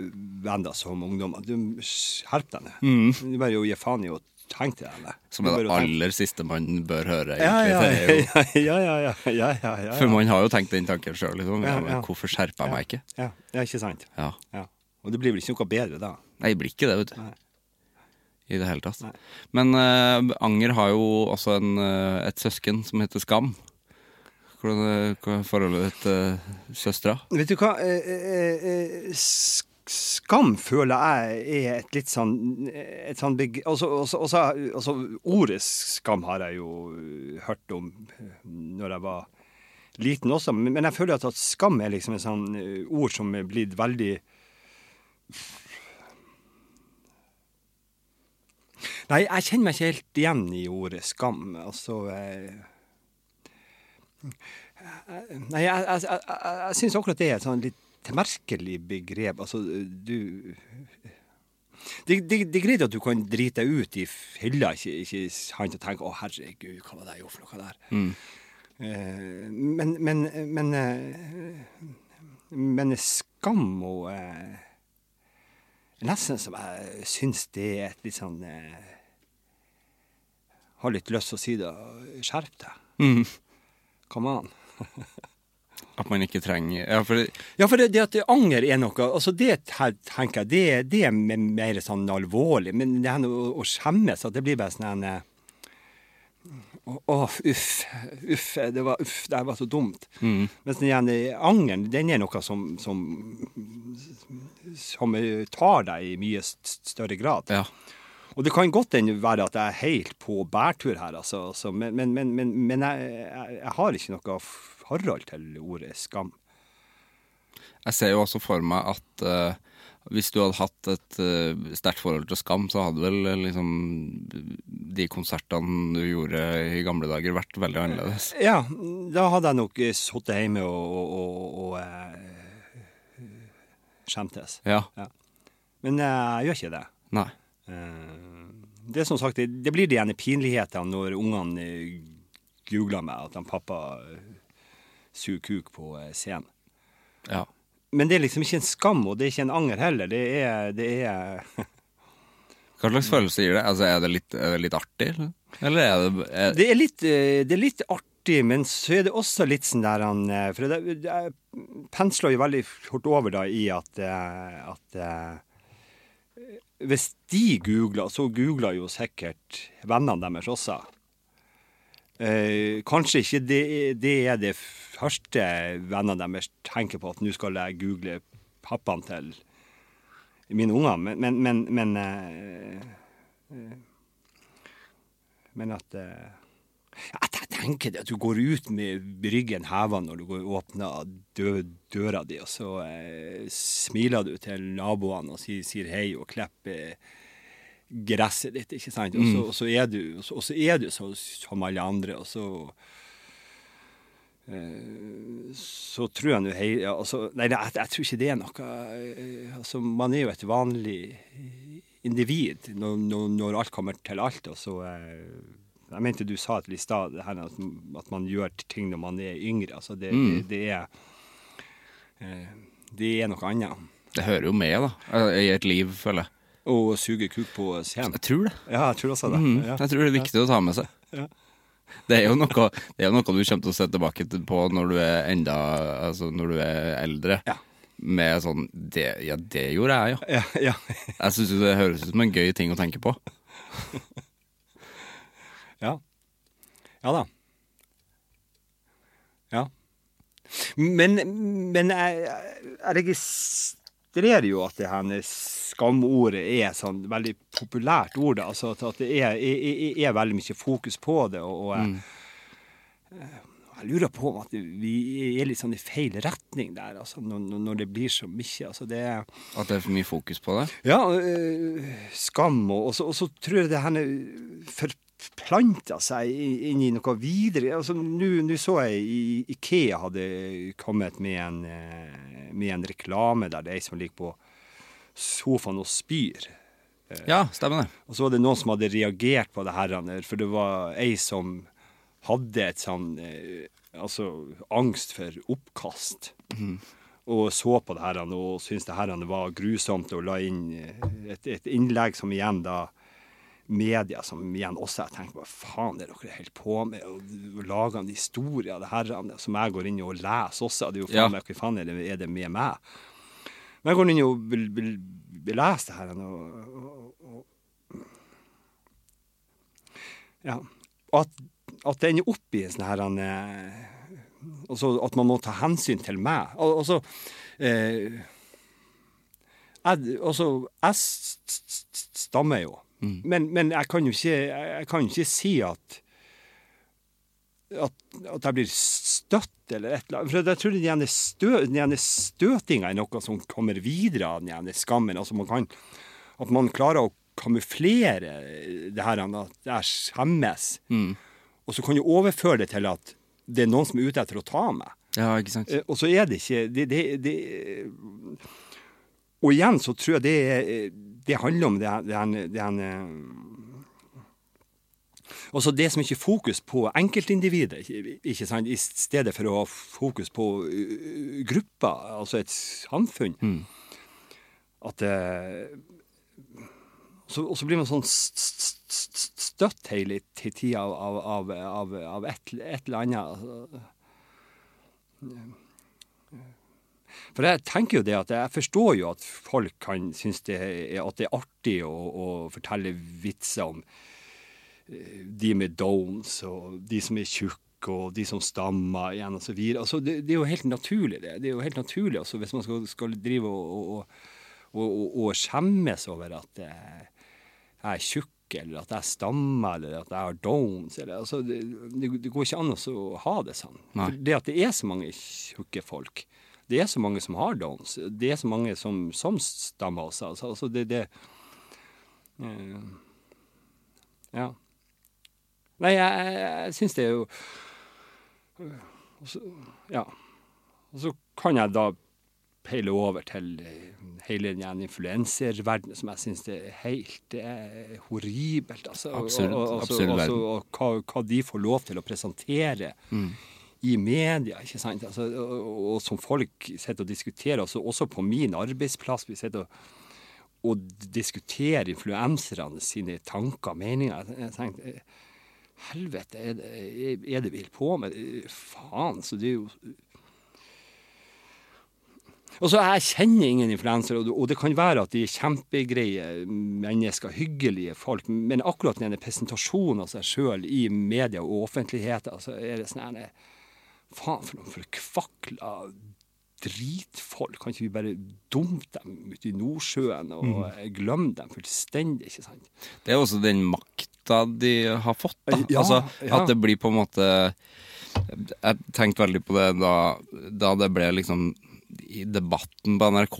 Speaker 2: venner som ungdommer. Du skjerp deg ned. Du bare jo gi faen i å tenke deg det.
Speaker 1: Som er det aller siste man bør høre, egentlig.
Speaker 2: ja, ja, ja, ja, ja, ja, ja,
Speaker 1: for man har jo tenkt den tanken sjøl, liksom. Hvorfor skjerper jeg meg ikke?
Speaker 2: ja, ja, ikke sant?
Speaker 1: Ja.
Speaker 2: Ja. Og det blir vel ikke noe bedre da?
Speaker 1: Nei, det blir ikke det, vet du.
Speaker 2: Nei.
Speaker 1: I det hele tatt.
Speaker 2: Nei.
Speaker 1: Men uh, Anger har jo også en, uh, et søsken som heter Skam. Hvordan er- hva er forholdet ditt til søstera?
Speaker 2: Vet du hva? Eh, eh, eh, Skam føler jeg er et litt sånn et sånn big, Altså, også, også, også, ordet skam har jeg jo eh, hørt om eh, når jeg var liten også, men, jeg føler at, at skam er liksom et sånn eh, ord som er blitt veldig Nei, jeg kjenner meg ikke helt igjen i ordet skam. Altså eh, Nei, jeg, jeg, jeg, jeg, syns akkurat det er et sånn litt merkelig begrep. Altså, du det, det, det er greit at du kan drite deg ut i fylla, ikke, ikke sant, og tenke 'Å, herregud, hva var det jeg gjorde for noe der?' Eh, men men, men, eh, men skam og eh, Nesten som jeg syns det er et litt sånn eh, Har litt lyst til å si det. Skjerp deg.
Speaker 1: Mm.
Speaker 2: Come on.
Speaker 1: At man ikke trenger Ja, for
Speaker 2: Ja, for det, det at anger er noe altså Det tenker jeg, det, det er mer sånn alvorlig. Men det er å, å skjemmes, at det blir bare sånn en eh, Å, oh, uff. Uff. Det var, uff, det her var så dumt. Mens den igjen, angeren, den er noe som, som Som tar deg i mye større grad.
Speaker 1: ja.
Speaker 2: Og det kan godt være at jeg er helt på bærtur her, altså. altså men men, men, men, men jeg, jeg, har ikke noe forhold til ordet skam.
Speaker 1: Jeg ser jo også for meg at eh, hvis du hadde hatt et uh, sterkt forhold til Skam, så hadde vel eh, liksom de konsertene du gjorde i gamle dager, vært veldig annerledes.
Speaker 2: Ja, da hadde jeg nok sittet hjemme og, og, og, og uh, skjemtes.
Speaker 1: Ja.
Speaker 2: Men eh, jeg gjør ikke det.
Speaker 1: Nei.
Speaker 2: Det er som sagt, det, det blir de ene pinlighetene når ungene googler meg at han pappa suger kuk på scenen.
Speaker 1: Ja.
Speaker 2: Men det er liksom ikke en skam, og det er ikke en anger heller. Det er, det er
Speaker 1: Hva slags følelse gir det? Altså, er det litt, er det litt artig, eller? Er det er,
Speaker 2: Det er litt, eh, det er litt artig, men så er det også litt sånn der han eh, For det, jeg pensler jo veldig fort over da i at, eh, at eh, Hvis de googler, så googler jo sikkert vennene deres også. Eh, kanskje ikke det, det er det første vennene deres tenker på, at nå skal jeg google pappaen til mine unger, men, men, men, men eh, men at eh, Jeg tenker det at du går ut med ryggen heva når du går åpner dø, døra di, og så eh, smiler du til naboene og sier, sier hei og klipper gresset ditt, ikke sant? Og så, og så er du, og så, er du så, som alle andre, og så eh, så tror jeg nå hei, altså, Nei, jeg, jeg tror ikke det er noe eh, altså, Man er jo et vanlig individ når, når, når alt kommer til alt. Og så eh, Jeg mente du sa i stad at, at man gjør ting når man er yngre. Altså det, det, det er Det er noe annet.
Speaker 1: Det hører jo med, da. I et liv, føler jeg.
Speaker 2: Å suge kuk på scenen.
Speaker 1: Jeg tror det.
Speaker 2: Ja, jeg tror også det.
Speaker 1: Mm,
Speaker 2: Ja.
Speaker 1: Jeg tror det er viktig å ta med seg.
Speaker 2: Ja.
Speaker 1: Det er jo noe, det er noe du kommer til å se tilbake på når du er enda Altså når du er eldre.
Speaker 2: Ja.
Speaker 1: Med sånn det, Ja, det gjorde jeg, ja.
Speaker 2: Ja, ja.
Speaker 1: Jeg syns det høres ut som en gøy ting å tenke på.
Speaker 2: Ja. Ja da. Ja. Men, men jeg, jeg registrerer jo at det her skamordet er sånn veldig populært ord. Altså at, det er, er, er veldig mye fokus på det. Og, og jeg, jeg lurer på om at vi er litt sånn i feil retning der, altså, når, når det blir så mye. Altså det er
Speaker 1: At det er for mye fokus på det.
Speaker 2: ja, øh, skam. Og, og, så, og så tror jeg det her for, planta seg inn i noe videre. Altså, Nå så jeg i- Ikea hadde kommet med en, eh, med en reklame der det er ei som ligger på sofaen og spyr.
Speaker 1: Ja, stemmer det.
Speaker 2: Og så var det noen som hadde reagert på det her, for det var ei som hadde et sånn eh, Altså angst for oppkast. Og så på det her og syntes det her var grusomt, og la inn eh, et, et innlegg som igjen da Media som igjen også jeg tenker hva faen er dere helt på med? Og, lage lager en historie av det her som jeg går inn og leser også. Det er jo faen
Speaker 1: Ja.
Speaker 2: meg, Hva faen er det, er det med meg? Men jeg går inn og vil, vil, vil lese det her. Og, og, og, ja. At, at det ender opp i en sånn her en, altså At man må ta hensyn til meg. Al altså eh, jeg, altså, jeg stammer jo. Men, men jeg kan jo ikke, jeg, kan ikke si at at, at jeg blir støtt eller et eller annet. For jeg tror den stø, støtinga er noe som kommer videre av den skammen. Altså man kan, at man klarer å kamuflere det her at jeg skjemmes. Og så kan du overføre det til at det er noen som er ute etter å ta meg.
Speaker 1: Ja, ikke sant?
Speaker 2: Eh, Og så er det ikke det, det, det, Og igjen så tror jeg det, er- det handler om det, det, det eh, Altså det som ikke er fokus på enkeltindividet, ikke, sant? i stedet for å ha fokus på gruppa, grupper, altså et samfunn. At eh, så, Og så blir man sånn st- st- st- støtt hele tida av, av, av, av, av et, et eller annet. For jeg tenker jo det at jeg forstår jo at folk kan synes det er, at det er artig å, å fortelle vitser om eh, de med downs og de som er tjukke og de som stammer igjen osv. Altså, det, det er jo helt naturlig, det. Det er jo helt naturlig altså, hvis man skal, skal drive og, og, og, og, skjemmes over at eh, jeg er tjukk, eller at jeg stammer, eller at jeg har downs. Eller, altså, det, det, det går ikke an å ha det sånn.
Speaker 1: Nei.
Speaker 2: For det at det er så mange tjukke folk, det er så mange som har downs, det er så mange som, som stammer også. Altså, altså det, det uh, Ja. Nei, jeg, jeg, jeg syns det er jo uh, så, Ja. Og så kan jeg da peile over til eh, hele den influenserverdenen som jeg syns er helt er horribelt. Altså,
Speaker 1: absolutt.
Speaker 2: og, og, og,
Speaker 1: absurd
Speaker 2: og, hva, hva de får lov til å presentere i media, ikke sant? Altså, og, og, som folk sitter og diskuterer, altså, også på min arbeidsplass. Vi sitter og, og diskuterer influenserne sine tanker og meninger. Jeg, jeg tenkte, Helvete, er det, er- det vi holder på med? Faen, så det er jo og så Jeg kjenner ingen influensere, og det- kan være at de er kjempegreie mennesker, hyggelige folk, men akkurat denne presentasjonen av seg sjøl i media og offentligheten, så er det sånn her Faen, for noen forkvakla dritfolk. Kan ikke vi bare dumpe dem ute i Nordsjøen og glemme dem fullstendig, ikke sant?
Speaker 1: Det er også den makta de har fått. Da.
Speaker 2: Ja,
Speaker 1: altså,
Speaker 2: ja.
Speaker 1: At det blir på en måte Jeg tenkte veldig på det da, da det ble liksom i debatten på NRK.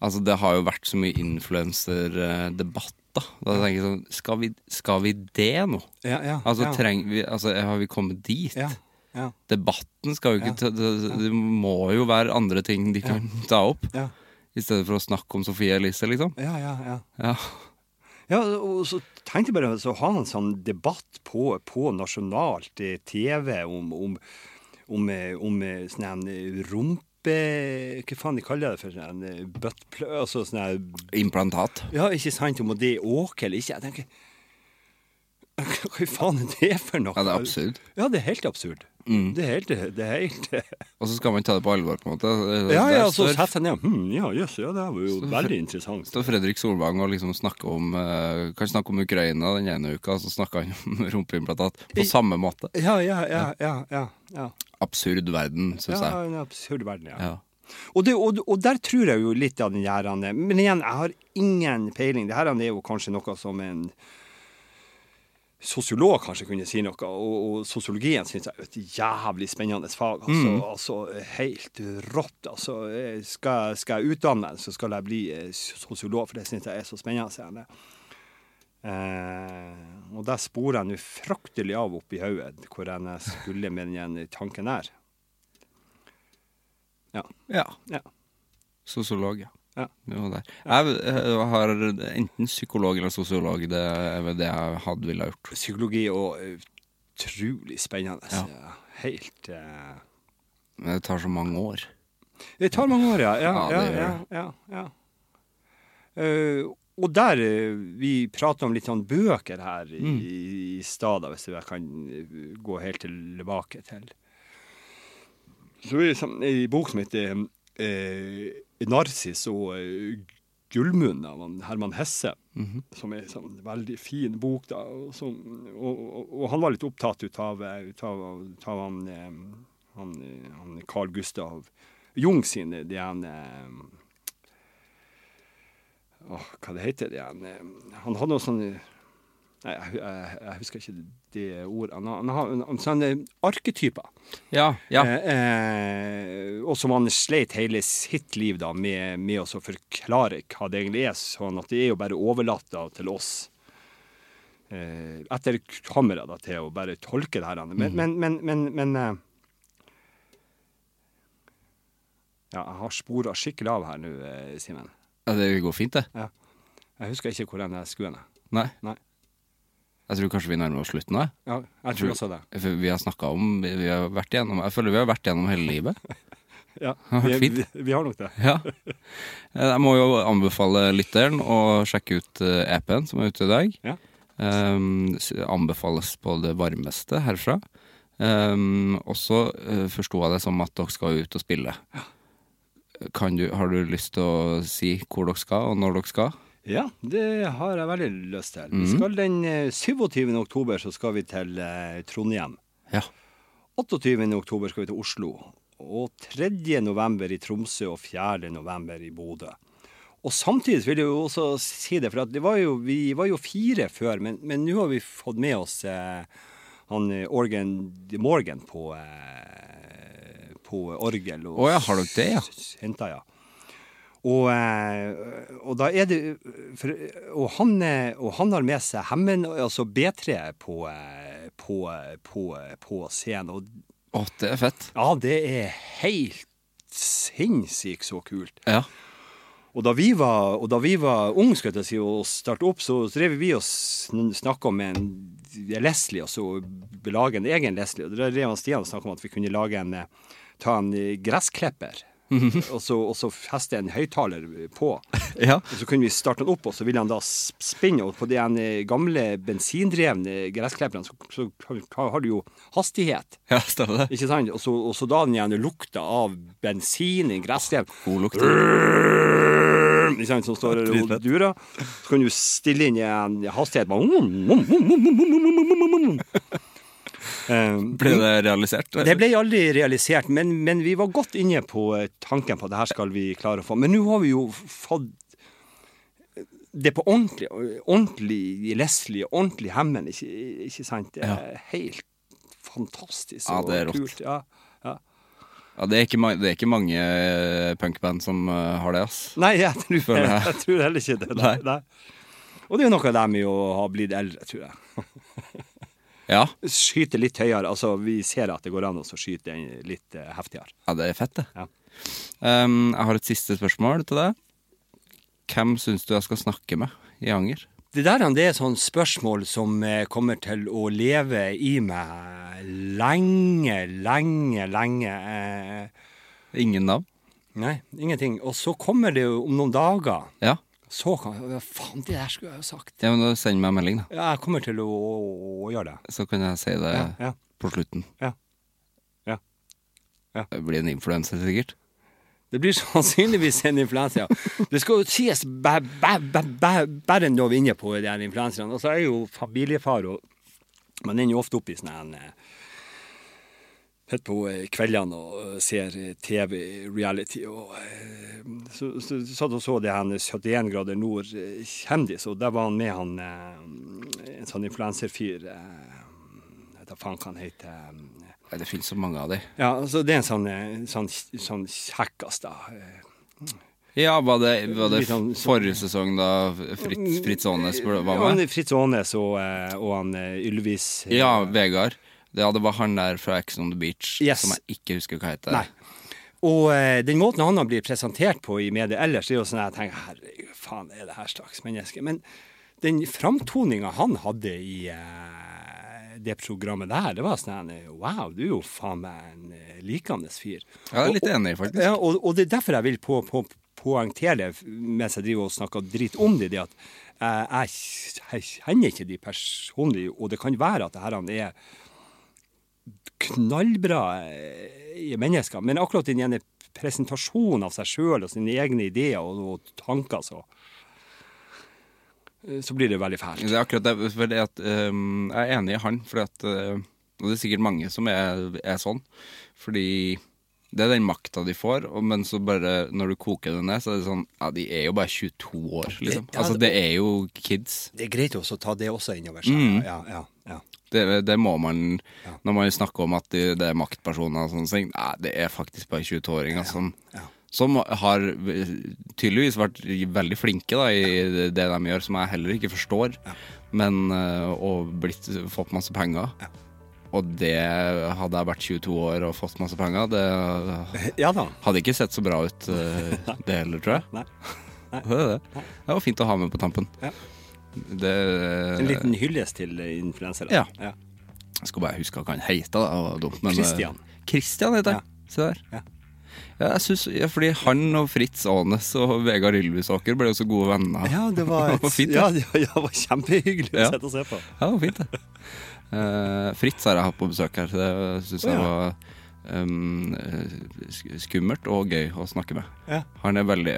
Speaker 1: Altså Det har jo vært så mye influenserdebatt. Da Da tenker jeg sånn Skal vi, skal vi det nå?
Speaker 2: Ja, ja,
Speaker 1: Altså, treng, vi, altså Har vi kommet dit?
Speaker 2: Ja, ja,
Speaker 1: Debatten skal jo ikke ta, det, må jo være andre ting de kan ta opp.
Speaker 2: ja,
Speaker 1: I stedet for å snakke om Sofie Elise, liksom.
Speaker 2: ja, ja, ja.
Speaker 1: Ja.
Speaker 2: Ja, og så tenkte jeg bare å ha en sånn debatt på, på nasjonalt eh, TV om, om, om, eh, om eh, sånn rumpe... Hva faen de kaller det for? Sånn en buttplug? Altså sånn
Speaker 1: Implantat.
Speaker 2: Ja, ikke sant? Om det er åke eller ikke. Jeg tenker Hva faen er det for noe?
Speaker 1: Ja, det er absurd.
Speaker 2: Ja, det er helt absurd. Det er helt, det er helt
Speaker 1: Og så skal man ta det på alvor, på en måte.
Speaker 2: Ja, ja, så
Speaker 1: står-
Speaker 2: setter jeg ned. Hm, ja, jøss, ja, det var jo veldig interessant.
Speaker 1: står Fredrik Solvang og liksom snakker om eh, Kan snakke om Ukraina den ene uka, så snakker han om rumpeimplantat på samme måte.
Speaker 2: Ja, ja, ja, ja, ja. ja.
Speaker 1: Absurd verden, syns
Speaker 2: Ja,
Speaker 1: jeg.
Speaker 2: en absurd verden, ja.
Speaker 1: Ja.
Speaker 2: Og, det, og, og der tror jeg jo litt av den her Men igjen, jeg har ingen peiling. Det her er jo kanskje noe som en sosiolog kanskje kunne si noe. Og, og sosiologien syns jeg er et jævlig spennende fag. Altså, altså helt rått. Altså, skal, skal jeg utdanne så skal jeg bli eh, sosiolog, for det syns jeg er så spennende. Eh, og der sporer jeg nå fryktelig av oppi hodet hvor jeg skulle med den tanken der. Ja.
Speaker 1: Ja.
Speaker 2: ja.
Speaker 1: Sosiolog, ja.
Speaker 2: Ja.
Speaker 1: Jeg, jeg har enten psykolog eller sosiolog. Det er vel det jeg hadde ville ha gjort.
Speaker 2: Psykologi og eh, utrolig spennende.
Speaker 1: Ja.
Speaker 2: Helt uh...
Speaker 1: Men det tar så mange år.
Speaker 2: Det tar mange år, ja. Ja,
Speaker 1: Ja,
Speaker 2: ja. Eh, og der uh, Vi prater om litt sånn bøker her i,
Speaker 1: Mm.
Speaker 2: i stad, da, hvis jeg kan eh, gå helt tilbake til Så er det sånn, en bok som heter eh, 'Narsis og eh, Gullmunn' av Herman Hesse.
Speaker 1: Mhm.
Speaker 2: Som er en sånn veldig fin bok. da, Og, som, og, og, og han var litt opptatt ut av, ut av, ut av han, eh, han, eh, han Carl Gustav Jung sine de han, eh, åh, Hva det heter det han, eh, han hadde noe sånn Nei, jeg, jeg, jeg husker ikke det ordet. Han, har- sånne arketyper.
Speaker 1: Ja, ja.
Speaker 2: Eh, eh, og som han sleit hele sitt liv da med, med å forklare hva det egentlig er. Sånn at det er jo bare overlatt da til oss eh, etter kamera da, til å bare tolke det her. Men, men, men, men, men eh, Ja, jeg har spora skikkelig av her nå, eh, Simen.
Speaker 1: Ja, Det går fint, det. Ja.
Speaker 2: Jeg husker ikke hvor den skulle hen.
Speaker 1: Nei.
Speaker 2: Nei.
Speaker 1: Jeg tror kanskje vi nærmer oss slutten nå.
Speaker 2: Ja, jeg tror også det.
Speaker 1: Vi har snakka om vi har vært igjennom, Jeg føler vi har vært igjennom hele livet.
Speaker 2: Ja, vi, vi, vi har nok det.
Speaker 1: Ja. Jeg må jo anbefale lytteren å sjekke ut eh, EP-en som er ute i dag.
Speaker 2: Ja.
Speaker 1: Um, anbefales på det varmeste herfra. Um, og så uh, forsto jeg det som at dere skal ut og spille. Kan du, har du lyst til å si hvor dere skal, og når dere skal?
Speaker 2: Ja, det har jeg veldig lyst til. Vi
Speaker 1: Mhm.
Speaker 2: skal den eh, 27. oktober så skal vi til eh, Trondheim.
Speaker 1: Ja.
Speaker 2: 28. oktober skal vi til Oslo. Og 3. november i Tromsø og 4. november i Bodø. Og samtidig vil jeg jo også si det, for at det var jo, vi var jo fire før, men, men nå har vi fått med oss eh, han eh, Organ de Morgan på, eh, på orgel. Og
Speaker 1: Å ja, har dere det, ja?
Speaker 2: Henta, ja. Og, eh, og da er det for, og, han, eh, og han har med seg hemmen, altså B3, på, eh, på, på, på scenen. Og
Speaker 1: Å, det er fett.
Speaker 2: ja, det er helt sinnssykt så kult.
Speaker 1: Ja.
Speaker 2: Og da vi var, og da vi var unge skal jeg si, og starta opp, så drev vi og snakka med en Leslie, og så lage en egen Leslie. Og da drev han Stian og snakka om at vi kunne lage en, ta en og, så, og så feste en høyttaler på.
Speaker 1: Ja.
Speaker 2: Og så kunne vi starte den opp, og så ville han da spinne. Og på de eh, gamle bensindrevne gressklipperne så, så har du jo hastighet.
Speaker 1: ja, stemmer det.
Speaker 2: Ikke sant? Og så, og så da den gjerne lukta av bensin i gressklipp
Speaker 1: God lukt.
Speaker 2: sant, som står og durer. Så kan du stille inn en hastighet bare
Speaker 1: Ble det realisert?
Speaker 2: det ble aldri realisert, men, men vi var godt inne på eh, tanken på at det her skal vi klare å få. Men nå har vi jo fått det på ordentlig. Ordentlig Leslie, ordentlig Hemmen, ikke, ikke sant? Det er helt fantastisk
Speaker 1: Ja, det er rått.
Speaker 2: kult. Ja, ja.
Speaker 1: Ja, det er ikke, det er ikke mange eh, punkband som eh, har det, ass.
Speaker 2: Nei, jeg tror, jeg,
Speaker 1: jeg.
Speaker 2: tror heller ikke det.
Speaker 1: Nei.
Speaker 2: Nei. Og det er jo noe av det med å ha blitt eldre, tror jeg.
Speaker 1: Ja,
Speaker 2: Skyte litt høyere. Altså, vi ser at det går an å så skyte litt eh, heftigere.
Speaker 1: ja det er fett, det.
Speaker 2: Ja.
Speaker 1: Um, jeg har et siste spørsmål til deg. Hvem syns du jeg skal snakke med i Anger?
Speaker 2: Det der det er sånn spørsmål som eh, kommer til å leve i meg lenge, lenge, lenge. Eh,
Speaker 1: Ingen navn?
Speaker 2: nei, ingenting. Og så kommer det jo om noen dager.
Speaker 1: Ja.
Speaker 2: Så kan jeg Faen, det der skulle jeg jo sagt.
Speaker 1: ja men da Send meg en melding, da.
Speaker 2: Ja, jeg kommer til å, å, gjøre det.
Speaker 1: Så kan jeg si det
Speaker 2: Ja, ja.
Speaker 1: på slutten.
Speaker 2: Ja. Ja. Ja.
Speaker 1: Det blir en influenser, sikkert.
Speaker 2: Det blir sannsynligvis en influensa. Det skal jo sies er inne på de influenserne. Og så er jeg jo familiefar, og man ender jo ofte opp i sånne eh, på eh, kveldene og eh, ser eh, TV-reality. og Så, så, satt og så det han 71 grader nord eh, kjendis, og der var han med han en sånn influenserfyr da faen hva han heter.
Speaker 1: Ja, Det finnes så mange av dem.
Speaker 2: ja, så det er en sånn, sånn, sånn kjekkas, da.
Speaker 1: Ja, var det, var det
Speaker 2: sånn-
Speaker 1: forrige sesong da Fritz, Fritz Aanes var med?
Speaker 2: Ja, Fritz Aanes og, og han Ylvis
Speaker 1: Ja, Vegard. Ja, det var han der fra Ex on the Beach
Speaker 2: Yes.
Speaker 1: som jeg ikke husker hva heter.
Speaker 2: Nei. Og eh, den måten han har blitt presentert på i media ellers, det er jo sånn at jeg tenker herregud, faen er det her slags menneske? Men den framtoninga han hadde i eh, det programmet der, det var sånn wow, du er jo faen meg en eh, likende fyr.
Speaker 1: Ja, jeg er litt enig, faktisk.
Speaker 2: Ja, og, og det er derfor jeg vil på, på, poengtere det mens jeg driver og snakker dritt om det, det at eh, jeg, jeg kjenner ikke de personlig, og det kan være at det her han er knallbra eh, mennesker, men akkurat den ene presentasjonen av seg sjøl og sine egne ideer og, og tanker, så eh, så blir det veldig fælt.
Speaker 1: Det er akkurat det. For det at, um, jeg er enig i han, fordi at Og det er sikkert mange som er, er sånn. Fordi det er den makta de får, og, men så bare når du koker det ned, så er det sånn Ja, de er jo bare 22 år, liksom.
Speaker 2: Ja,
Speaker 1: Altså,
Speaker 2: det-
Speaker 1: det er jo kids.
Speaker 2: Det er greit også å ta det også innover seg.
Speaker 1: Mm.
Speaker 2: Ja, ja, ja.
Speaker 1: Det, det må man Når man snakker om at det, det er maktpersoner og sånne ting. Nei, det er faktisk bare 22-åringer som,
Speaker 2: ja.
Speaker 1: som har tydeligvis vært veldig flinke da, i det de gjør, som jeg heller ikke forstår. Men øh, Og blitt, fått masse penger. Og det hadde jeg vært 22 år og fått masse penger, det
Speaker 2: Ja
Speaker 1: hadde ikke sett så bra ut, øh, det heller, tror jeg.
Speaker 2: Nei.
Speaker 1: Det, er det. det var fint å ha med på tampen.
Speaker 2: Ja.
Speaker 1: Det,
Speaker 2: En liten hyllest til influensere.
Speaker 1: Ja.
Speaker 2: ja.
Speaker 1: Jeg skal bare huske hva han heter. Kristian. Var eh, Christian heter han. Se der.
Speaker 2: Ja.
Speaker 1: Ja, jeg synes, ja, fordi han og Fritz Aanes og Vegard Ylvisåker ble jo så gode venner.
Speaker 2: Ja, det var,
Speaker 1: Det var fint,
Speaker 2: ja,
Speaker 1: det.
Speaker 2: ja, det var kjempehyggelig å
Speaker 1: Ja.
Speaker 2: sette og se på.
Speaker 1: Ja, det var fint, det. Uh, Fritz har jeg hatt på besøk her. så Det syns
Speaker 2: oh,
Speaker 1: jeg
Speaker 2: ja.
Speaker 1: var um, skummelt og gøy å snakke med.
Speaker 2: Ja.
Speaker 1: Han er veldig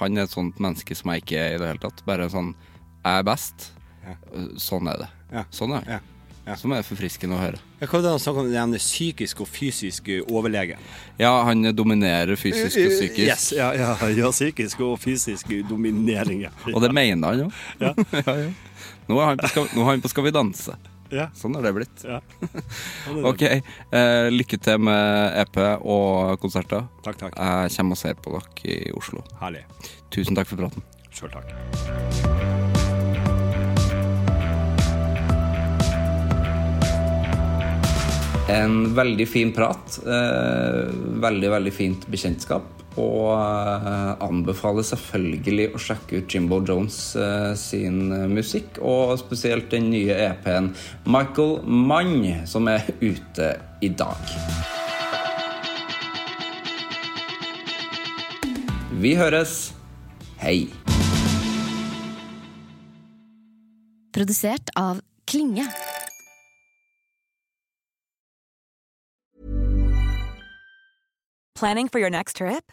Speaker 1: Han er et sånt menneske som jeg ikke er i det hele tatt. Bare sånn Jeg er best.
Speaker 2: Ja.
Speaker 1: Sånn er det.
Speaker 2: Ja.
Speaker 1: Sånn er det.
Speaker 2: Ja. Ja.
Speaker 1: Som er forfriskende å høre.
Speaker 2: Ja, Hva er det han den psykisk og fysisk overlegen?
Speaker 1: Ja, han dominerer fysisk og psykisk.
Speaker 2: Yes, ja, ja, ja, psykisk og fysisk dominering. Ja.
Speaker 1: Og det mener han jo.
Speaker 2: Ja.
Speaker 1: ja, ja. Nå er han på nå er han på Skal vi danse.
Speaker 2: Ja.
Speaker 1: Sånn er det blitt.
Speaker 2: Ja.
Speaker 1: Ok, eh, Lykke til med EP og konserter.
Speaker 2: Takk, takk.
Speaker 1: Jeg kommer og ser på dere i Oslo.
Speaker 2: Herlig.
Speaker 1: Tusen takk for praten.
Speaker 2: Sjøl takk.
Speaker 1: En veldig fin prat. Eh, veldig, veldig fint bekjentskap. Og eh, anbefaler selvfølgelig å sjekke ut Jimbo Jones eh, sin eh, musikk, og spesielt den nye EP-en Michael Mann, som er ute i dag. Vi høres. Hei.
Speaker 3: Produsert av Klinge.
Speaker 4: Planning for your next trip?